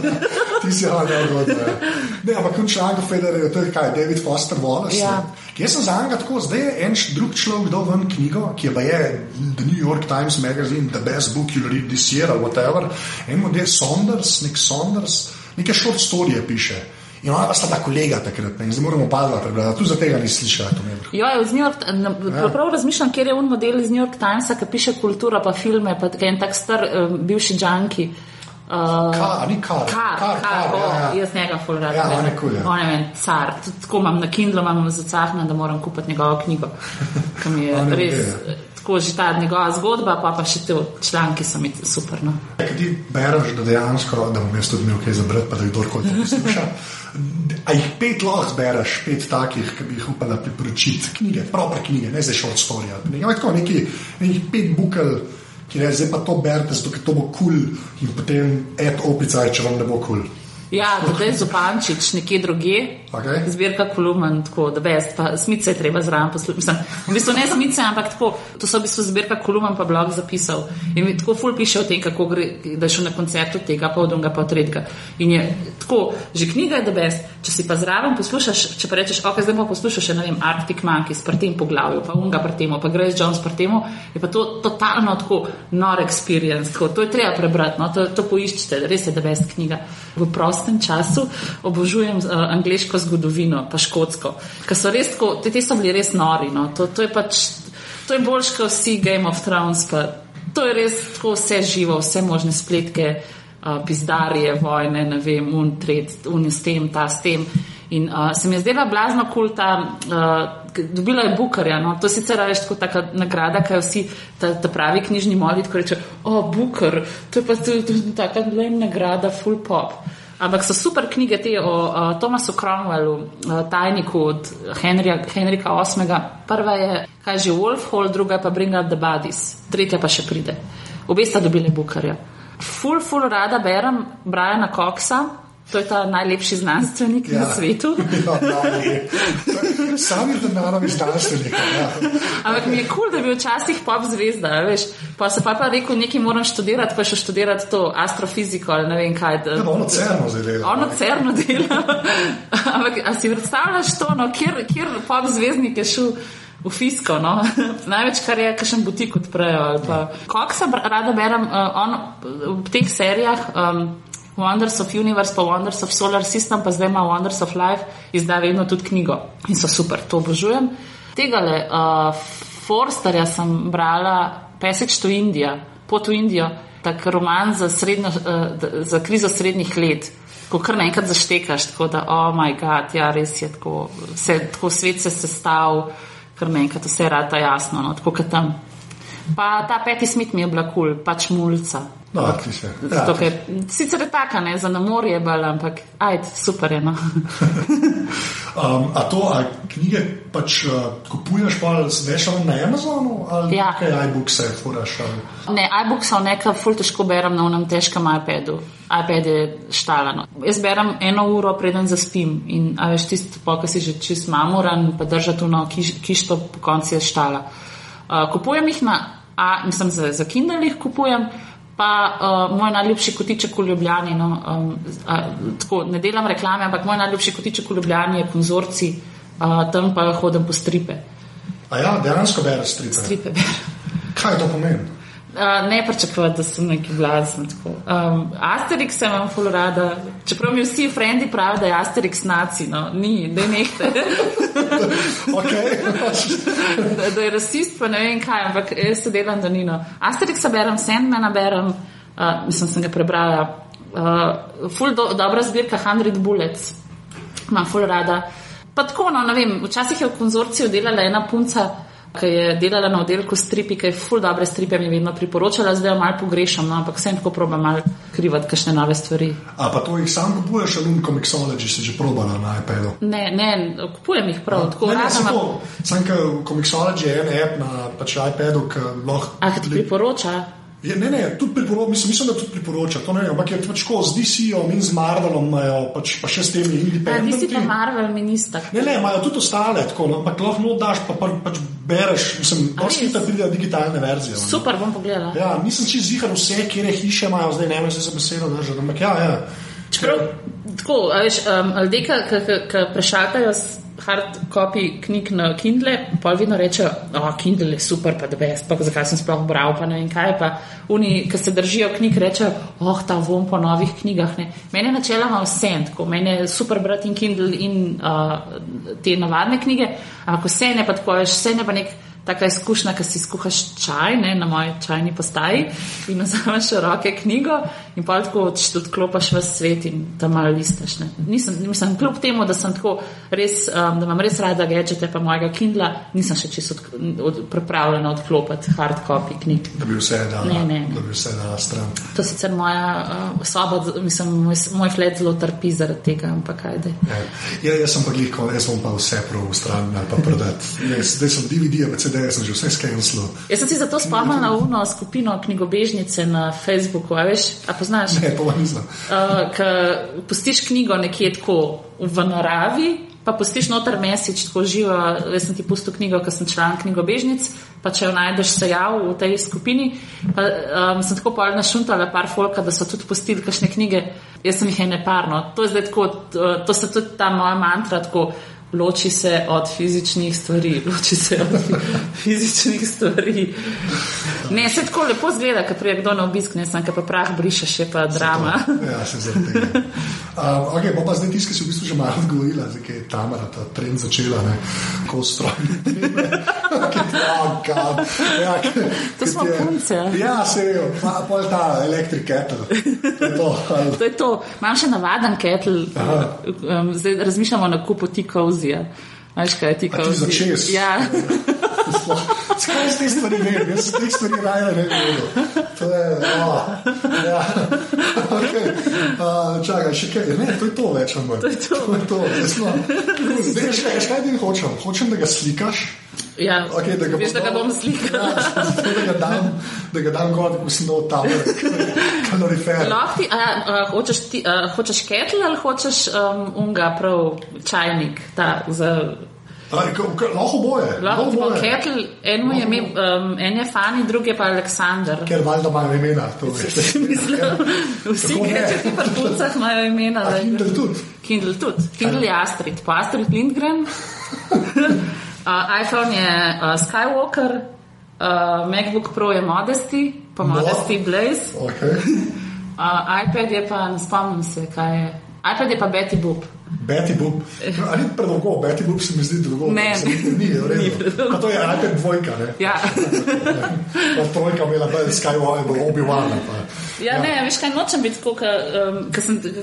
Ti si ja neugodno. Ja. Ne, ampak kot članek Federerja, to je kaj, David Foster Wallace. Ja. ne. Jaz sem za njega tako, zdaj je en drug človek dal ven knjigo, ki je pa je The New York Times Magazine, The Best Book You'll Read This Year, ali whatever. En model Saunders, nek Saunders, neke short storije piše. In ona sta ta kolega takrat, ne, in zdaj moramo padla prebrati, tudi za tega nisi slišala. Jo, iz New York, ja. prav razmišljam, kjer je un model iz New York Timesa, ki piše kultura, pa filme, pa en tak star um, bivši džanki. Uh, Kar, a ni kar. Kar, kar, kar, kar, ja, ja. jaz njega full rad. Ja, on je kul, ja. On je meni car. Tudi Tako imam na Kindlu, imam zacahna, da moram kupiti njegovo knjigo. Ki mi je On je že ta njegova zgodba, pa pa še te članki so mi super. No. Kaj ti bereš, da dejansko, da bom jaz tudi imel kaj za brati, pa da kdorkoli to posluša. A jih pet lahko bereš, pet takih, ki bi jih upala priporočiti, knjige, pravi knjige, ne za short story. ali Nekaj, tako neki, neki pet bukel, ki ne, zdaj pa to berete, zato ker to bo kul cool, in potem et opica, če vam ne bo kul. Cool. Ja, zdaj Zupančič, nekje druge, Okej. zbirka kolumn, tako da best, pa smice je treba zraven poslušati. V bistvu ne smice, ampak tako, to so v bistvu zbirka kolumn, pa blog zapisal. In tako ful piše o tem, kako gre, da šel na koncert od tega, pa od onega, pa od tretjega. In je tako, že knjiga je da best, če si pa zraven poslušaš, če pa rečeš, ok, zdaj pa poslušaš, še, ne vem, Arctic Monkeys, pri tem poglavju, pa unga pri tem, pa Grace Jones pri tem, je pa to totalno tako nor experience, tako, to je treba prebrati, no, to, to poiščite, res je da best knjiga. V prostem času obožujem uh, angliško zgodovino, pa škotsko, ker so res tako, te, te so bili res nori, no, to, to je pač, to je boljš kot vsi Game of Thrones, pa to je res tako vse živo, vse možne spletke, uh, pizdarije, vojne, ne vem, un tret, un s tem, ta s tem. In uh, se mi je zdela blazno kul ta, uh, dobila je Bukarja, no, to sicer je tako taka nagrada, kaj vsi ta, ta pravi knjižni molit, ko reče, o, Bukar, to je pa tudi taka lem nagrada, full pop. Ampak so super knjige te o uh, Thomasu Cromwellu, uh, tajniku od Henrija, Henrika VIII. Prva je, kaj že Wolf Hall, druga pa Bring Up the Bodies, tretja pa še pride. Obe sta dobili Bukarja. Ful, ful rada berem Briana Coxa, to je ta najlepši znanstvenik ja. na svetu. Ja, pravi. Sami denarami znanstvenika. Ja. Ampak mi je kul, cool, da bi včasih pop zvezda, veš. Pa se pa pa rekel, nekaj moram študirati, pa še študirati to astrofiziko ali ne vem kaj. Da, Ja, pa ono cerno zdaj dela. Ono cerno dela. Ampak a si predstavljaš to, no, kjer, kjer pop zvezdnik je šel v fisko, no? Največ, kar je, kakšen butik odprejo. pa- Kak se rada berem uh, on, v teh serijah. Um, Wonders of Universe, pa Wonders of Solar System, pa zdaj ima Wonders of Life, izda vedno tudi knjigo in so super, to obožujem. Tega le, uh, Forsterja sem brala, Pesek to Indija, pot v Indijo, tak roman za, srednjo, uh, za krizo srednjih let. Ko kar naenkrat zaštekaš, tako da, oh moj bog, ja, res je tako, vse, tako svet se sestavlja, kar naenkrat vse rata jasno, no, tako kot tam. Pa ta peti smit mi je bila kul, cool, pač mulca. No, ti se. Zato, Ja, ker, sicer je taka, ne, za namor je bala, ampak ajde, super je. No. Um, a to, a knjige pač uh, kupuješ, pa veš na Amazonu ali Ja. kaj iBooks-e furaš? Ali? Ne, iBooksov nekaj ful težko berem na unem težkem iPadu. iPad je štalano. Jaz berem eno uro, preden zaspim in a veš tisto, ko si že čist mamoran, pa držati uno kiš, kišto, po konci je štala. Uh, kupujem jih na, a, mislim, za, za Kindle jih kupujem. Pa uh, moj najljubši kotiček v Ljubljani, no, um, a, tako, ne delam reklame, ampak moj najljubši kotiček v Ljubljani je konzorci, uh, tam pa hodim po stripe. A ja, dejansko bereš stripe. Stripe berem. Kaj to pomeni? Uh, ne pričakovati, da sem neki blazen. Um, Asterix sem vam full rada, čeprav mi vsi frendi pravijo, da je Asterix naci, no, ni, da je Okay. da, da je rasist, pa ne vem kaj, ampak jaz se delam, da ni no. Asterixa berem, Sandmana berem, uh, mislim, sem ga prebrala. uh, ful do, dobra zbirka 100 Bullets, imam ful rada. Pa tako, no, ne vem, včasih je v konzorciju delala ena punca, ki je delala na oddelku stripi, ki je ful dobre stripe mi vedno priporočala, zdaj jo malo pogrešam, no, ampak vsem tako probam malo krivati kakšne nove stvari. A pa to jih sam kupuješ, ali um Comixology si že probala na iPadu? Ne, ne, kupujem jih prav, tako ne, ne, imam. to. Sam, ker Comixology je en app na pač iPadu, ki lahko. A, ki ti priporoča? Je, ne, ne, tudi priporoča, mislim, mislim, da tudi priporoča. To ne vem, ampak je pač tako, z DC-om in z Marvelom, imajo pač pa še s temi A, nisi pa independenti. Marvel minister. Ne, ne, imajo tudi ostale, tako, no, ampak lahko not daš, pa, pa pač bereš, mislim, A dosti res? hitra pridejo digitalne verzije. no. Super, bom pogledala. Ja, nisem čez zihar vse, kjer je hiše imajo, zdaj ne vem, zdaj za besedo držati, ampak ja, ja. Čeprav, tako, veš, um, ljudje, ki prešaltajo s hard copy knjig na Kindle, pa vedno rečejo, da oh, Kindle je super, pa da pa zakaj sem sploh bral, pa ne vem kaj. Pa oni, ki se držijo knjig, rečejo, oh, ta vom po novih knjigah. Ne. Meni je načeloma vse tako, meni je super brati in Kindle in uh, te navadne knjige, ampak vse ne pa tako, veš, vse ne pa nek. Taka izkušnja, ki si skuhaš čaj ne, na moji čajni postaji in vzameš roke knjigo in pa tako odklopiš v svet in tam malo listaš. Ne. Nisem, mislim, kljub temu, da sem tako res, um, da imam res rada gadžete pa mojega Kindla, nisem še čisto od, od, pripravljena odklopiti hard copy knjig. Da bi vse dala, Ne, ne, ne. da bi vse dala stran. To sicer moja uh, soba, mislim, moj, moj flet zelo trpi zaradi tega, ampak ajde. Ja. Ja, jaz sem pa glih, jaz bom pa vse prav stran ali pa prodati. Zdaj sem DVD, pa CD, sem že vse skenil. Jaz sem si zato spomnila na uno skupino knjigobežnice na Facebooku, a veš, a poznaš? Ne, to pa nisem. Uh, Ker pustiš knjigo nekje tako v naravi, pa pustiš noter mesič, tako živo. Jaz sem ti pustil knjigo, ker sem član knjigobežnic, pa če jo najdeš, se jav v tej skupini. Pa, um, sem tako pol našuntala par folka, da so tudi pustili kakšne knjige. Jaz sem jih ene parno. To je zdaj tako, to, to se tudi ta moja mantra tako. Loči se od fizičnih stvari, loči se od fi fizičnih stvari. Ne, se tako lepo zgleda, ko prije kdo na obisk, ne sem, pa prah brišeš, je pa drama. Ja, se zaradi tega. Um, okay, bo pa zdaj tisti, ki si v bistvu že malo odgovorila, zdaj je Tamara ta trend začela, ne, ko strojne trende. oh, God. ja, To smo je- punce. Ja, se je, pa pol ta elektrik kettle. To je to. To je to. Imam še navaden ketl, um, zdaj razmišljamo o nakupu tikovzija. Veš, kaj ti tikovzi? za čez? Ja, Skaj z te stvari vem, jaz se teh stvari raje ne vem. To je, oh, ja. okay. uh, čakaj, še kaj, ne, to je to več ali manj. To je to. to, je to. Smo, zdaj veš, kaj, kaj ti hočem? Hočem, da ga slikaš. ja. Okay, da ga veš, da ga bom slikala. Ja, da ga dam, da ga dam gor, ko sem dol tam, kalorifer. Lahko ti, a, a, hočeš, ti, a, hočeš ketl ali hočeš um, unga, prav čajnik, ta za. Lahko boje. Lahko boje. ketl, en, mu je ime, um, en je Fani, drugi pa Aleksandr. Ker valjda imajo imena. to veš. Vsi gadgeti pri puncah imajo imena. A Kindle tudi. Kindle tudi. Kindle je Astrid, pa Astrid Lindgren. uh, iPhone je uh, Skywalker, uh, MacBook Pro je Modesty, pa Mo- Modesty Blaze. Okay. Uh, iPad je pa, ne spomnim se, kaj je. iPad je pa Betty Boop. Betty Boop. Ali ni predolgo, Betty Boop se mi zdi dolgo. Ne. Ni. Ni predolgo. Pa to je iPad dvojka, ne? Ja. Pa trojka imela bolj Skywalker, Obi-Wan. Pa- Ja, ne, veš kaj, nočem biti tako,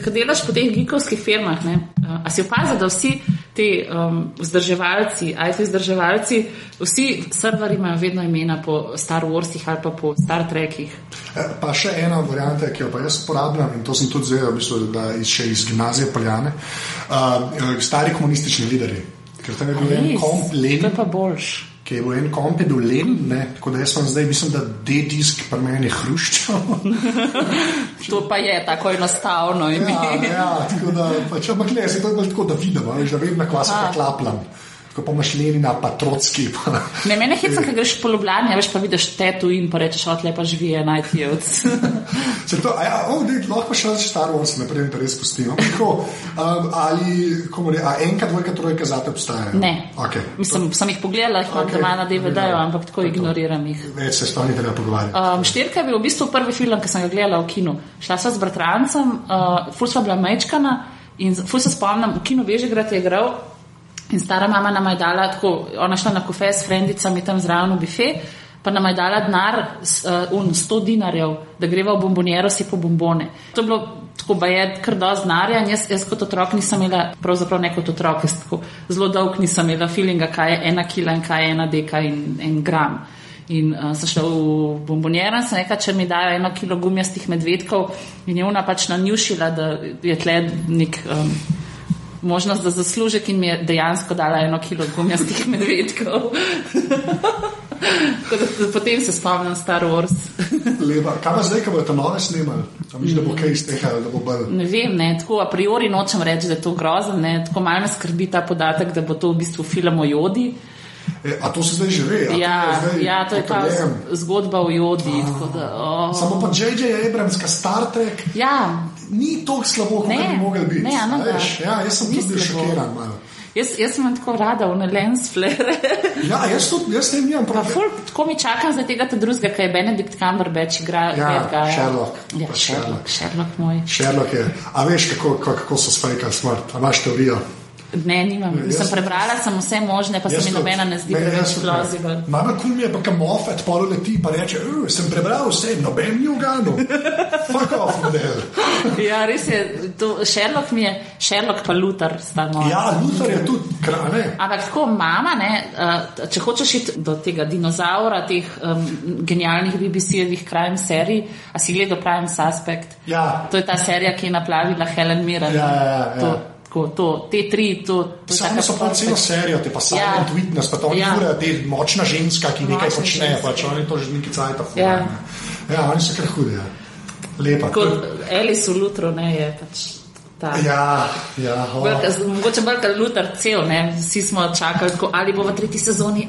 ko delaš po teh geekovskih firmah. Ne? A si opazil, da vsi ti um, vzdrževalci, IT vzdrževalci, vsi serverji imajo vedno imena po Star Warsih ali pa po Star Trekih. Eh, Pa še ena varianta, ki jo pa jaz uporabljam in to sem tudi zdaj, v bistvu, da iz, še iz gimnazije Poljane, uh, stari komunistični lideri. Ker tam je bil en Res? komp To Lenin, je pa boljš. Ki je bil en komp je bil Lenin, ne? tako da jaz sem zdaj, mislim, da D-disk pri meni je Hruščov. To pa je tako enostavno ime. Ja, ja, tako da, pač, ampak ne, se to je bolj tako, da vidim, a veš, da vem, na kva se A. Ko pa imaš Lenina, pa Trotski. Pa, Ne, mene heca, ko greš po Ljubljani, veš pa vidiš tetu in pa rečeš, od lepa živi najtijevc. Se to, a ja, oh, dej, lahko še Star Wars, naprej pa res pustimo. Tako, um, ali, komu re, a enka, dvojka, trojka zate obstajajo? Ne. Okay. Mislim, sem jih pogledala, jih imam Okej. doma na DVD-ju, ampak tako ignoriram jih. Več se sploh ni treba pogovarjati. Um, štirka je bil v bistvu prvi film, ki sem ga gledala v kinu. Šla sva z bratrancem, uh, ful sva bila mečkana in ful se spomnim, v kinu Vežegrad je igral in stara mama nam je dala tako, ona šla na kofe s frendicami tam zraven v bife. pa nam je dala denar, uh, un, 100 dinarjev, da greva v bomboniero si po bombone. To je bilo tako, da je kar dosti denarja in jaz, jaz kot otrok nisem imela, pravzaprav ne kot otrok, jaz tako zelo dolg nisem imela feelinga, kaj je ena kila in kaj je ena deka in en gram. In uh, sem šla v bomboniero in sem rekla, če mi dajo eno kilo gumijastih medvedkov in je ona pač nanjušila, da je tle nek. Um, Možnost za zaslužek in mi je dejansko dala eno kilo gumijastih medvedkov. Potem se spomnim Star Wars. Lepa. Kaj pa zdaj, ko bodo to nove snimali? Mislim, da bo kaj iz tega, da bo bolj. Ne vem, ne, tako a priori nočem reči, da je to grozno. Tako malo me skrbi ta podatek, da bo to v bistvu film o jodi. E, a to se zdaj že ve? Ja, to zdaj ja, to je ta zgodba o jodi. tako Da, oh. Samo pa J.J. Abramska Star Trek Ja, ni tako slabo, kot bi mogel biti. ne, a a da. Ja, jaz sem tudi šokiran. malo. jaz, jaz sem tako rada v lens flare. Ja, jaz tudi, jaz ne Pa problema. ful, tako mi čakam za tega ta drugega, kaj je Benedikt Cumberbatch igra. Ja, bad guya. Sherlock. Ja, Sherlock, Sherlock moj. Sherlock je. A veš, kako, kako, kako so spajkali smrt? A imaš teorijo? Ne, nimam. Jaz Sem prebrala sem vse možne, pa se mi nobena ne zdi Ne, preveč ne. plausible. Najbolj kul mi je pa, kam Moffat polo leti pa reče, "Uh, sem prebral vse, noben ni uganil. Fuck off, model. Ja, res je, to, Sherlock mi je, Sherlock pa Luther sta moja. Ja, Luther je tudi krane. Ampak tako mama, ne, uh, če hočeš iti do tega dinozaura, teh um, genialnih BBC-jevih crime serij, a si gledal Prime Suspect? Ja, To je ta serija, ki je naplavila Helen Mirren. Ja, ja, ja, ja. To, tako, to, te tri, to, to Samo taka so pa celo serijo, te pa Silent Ja. Witness, pa to oni Ja. ja. te močna ženska, ki nekaj Močna počne, ženska. pač oni to že neki cajt pa Ja. ja. ja, oni so kar hudi. Ja. Lepa. Kot Alice v Lutru, ne, je pač ta. Ja, ja. Oh. Kot- mogoče bolj kot Luther cel, ne, vsi smo čakali, tako, ali bo v tretji sezoni.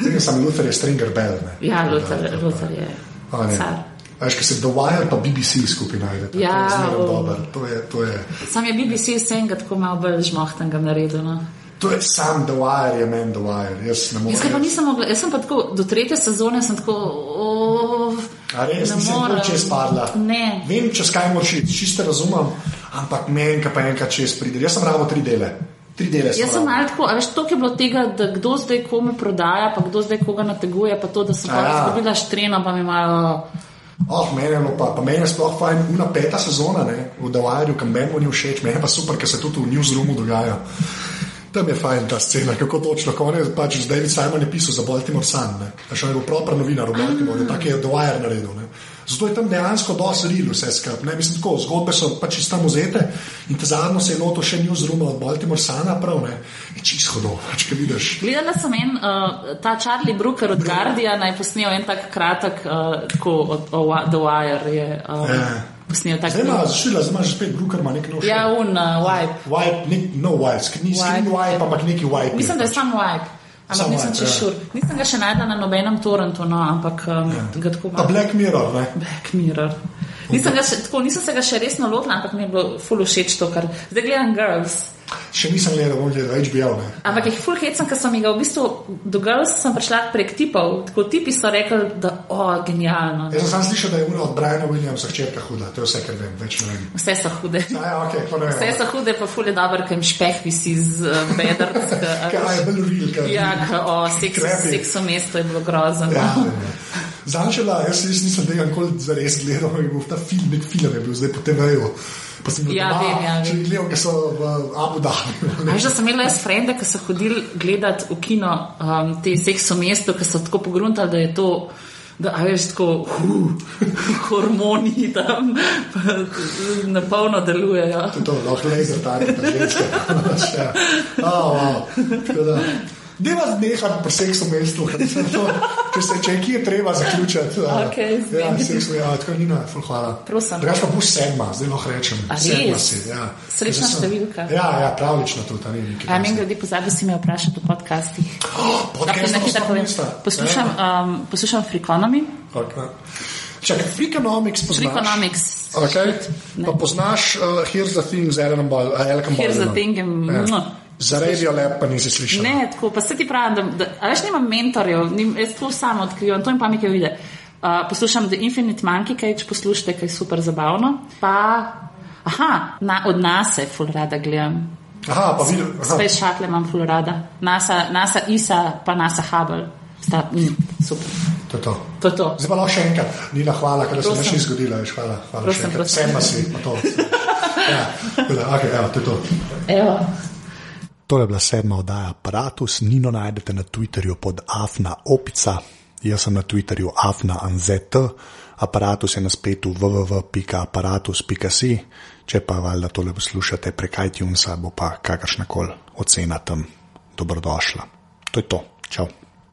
Zdaj sem Luther je Stringer Bell. Ne. Ja, Luther, da- Luther je ne. A Veš, ki se The Wire pa BBC skupaj najde. Ja, to je zmeraj o. dober. To je, to je, Sam je BBC vsega tako malo bolj žmohtanga naredil. No. to je sam The Wire, je meni The Wire. Jaz ne. Jaz ga pa nisem mogla, jaz sem pa tako, do tretje sezone sem tako, oh, A res, nisem nikoli čez padla. Ne. Vem, čez kaj moraš iti, čisto razumem, ampak meni, pa enkrat čez pride. Jaz sem rabo tri dele. Tri dele Jaz sem malo tako, veš, to je bilo tega, da kdo zdaj komu prodaja, pa kdo zdaj koga nateguje, pa to, da sem pa ja. izgubila štreno, pa mi malo. Oh, meni je bilo pa, pa meni je sploh fajn, una peta sezona ne, v Wireu, ki meni ni všeč, meni pa super, ker se tudi v newsroomu dogaja. Tam je fajn ta scena, kako točno, ko on je pač David Simon je pisal za Baltimore Sun, še on je bil proper novinar v Baltimoreu, tako je Wire naredil, ne. Zato je tam dejansko dosti real vse skupaj, mislim tako, zgodbe so pač iz tam vzete in te zadnjo se je noto še newsroom od Baltimore Suna prav, ne, je čisto hodo, pač kaj vidiš. Gledala sem en, uh, ta Charlie Brooker od Guardiana je posnel en tak kratek, uh, tako od o, The Wire je uh, Ja. posnel tak. Zdaj ima, zašila, zdaj ima že spet Brooker, ima nek nov Ja, show. un uh, Wipe. Wipe, nek, no wipe, ni Wipe. wipe, ampak neki wipe. Mislim, da je sam Wipe. Ampak Samo nisem češ ja. šur. Nisem ga še najdla na nobenem torrentu, no, ampak um, ga tako Pa malo. Black Mirror, ne. Black Mirror. Nisem, še, tako, nisem se ga še resno lotila, ampak mi je bilo ful všeč to, kar zdaj gledam Girls. Še nisem gledal, bom gledal HBO, ne. Ampak jih ful hecam, ker sem jih ga v bistvu do Girls sem prišla prek tipov. Tako tipi so rekli, da o, genialno. Jaz sem sam slišal, da je ura od Briana Williamsa hčerka huda, to je vse, kar vem, več ne vem. Vse so hude. A ja, ok, pa ne vem. Vse so hude, pa ful je dobro, ker jim špeh visi z uh, bedrc. Kaj je bolj real, kaj Ja, k- o seksu, Krepi. seksu mesto je bilo grozno. Ja, ja. Zančela, jaz, jaz nisem tega nikoli zares gledal, je bil ta film, nek film je bil zdaj po TV-ju. Pa sem Ja, doma, vem, ja, če vem. gledal, ker so v Abu Dhabi. Veš, da sem imela jaz frende, ki so hodili gledati v kino um, te sekso mesto, ki so tako pogruntali, da je to. Da, a veš, tako uh, hormoni tam na polno delujejo. To je to, lahko laser da ženske. Oh, wow. Tako da, Deva znehati pri seksu mestu, ker se to, če kje je treba zaključiti. Okej, ja, seksu, ja, tako ni na, ful hvala. Prosim. Drugač pa bo sedma, zdaj lahko rečem. Sedma si, ja. Srečna sem- številka. Ja, ja, pravlično tudi, a ni nekaj. A meni grede pozabi si me vprašati v podcastih. Podcast na povem. mesta. Poslušam, um, poslušam Freakonomy. Okay. Čakaj, Freakonomics poznaš. Freakonomics. Okay. Ne. Pa poznaš uh, Here's the Thing z Ball. Uh, Here's the thing. Ja. Za radio lep pa nisi slišal. Ne, tako, pa se ti pravim, da, da a veš, nimam mentorjev, nim, jaz to samo odkrivam, to jim pa mi kaj vide. Uh, poslušam The Infinite Monkey Cage, poslušajte, kaj je super zabavno. Pa, aha, na, od nas je full rada gledam. Aha, pa aha. Space Shuttle imam full rada. NASA, NASA ISA, pa NASA Hubble. Sta, mm, Super. To je to. To je to. Zdaj pa lahko še enkrat, Nina, hvala, ker se Prosim. nič ni zgodilo. Hvala, hvala Prosim, še enkrat. prosim. Sedma si, pa to. Ja, okay, evo, to je to. Evo. To je bila sedma oddaja Apparatus. Nino najdete na Twitterju pod Afna Opica, jaz sem na Twitterju Afna Anzet, aparatus je na spletu www.apparatus.si, če pa valjda tole poslušate prek iTunesa, bo pa kakršna koli ocena tam dobrodošla. To je to. Čau.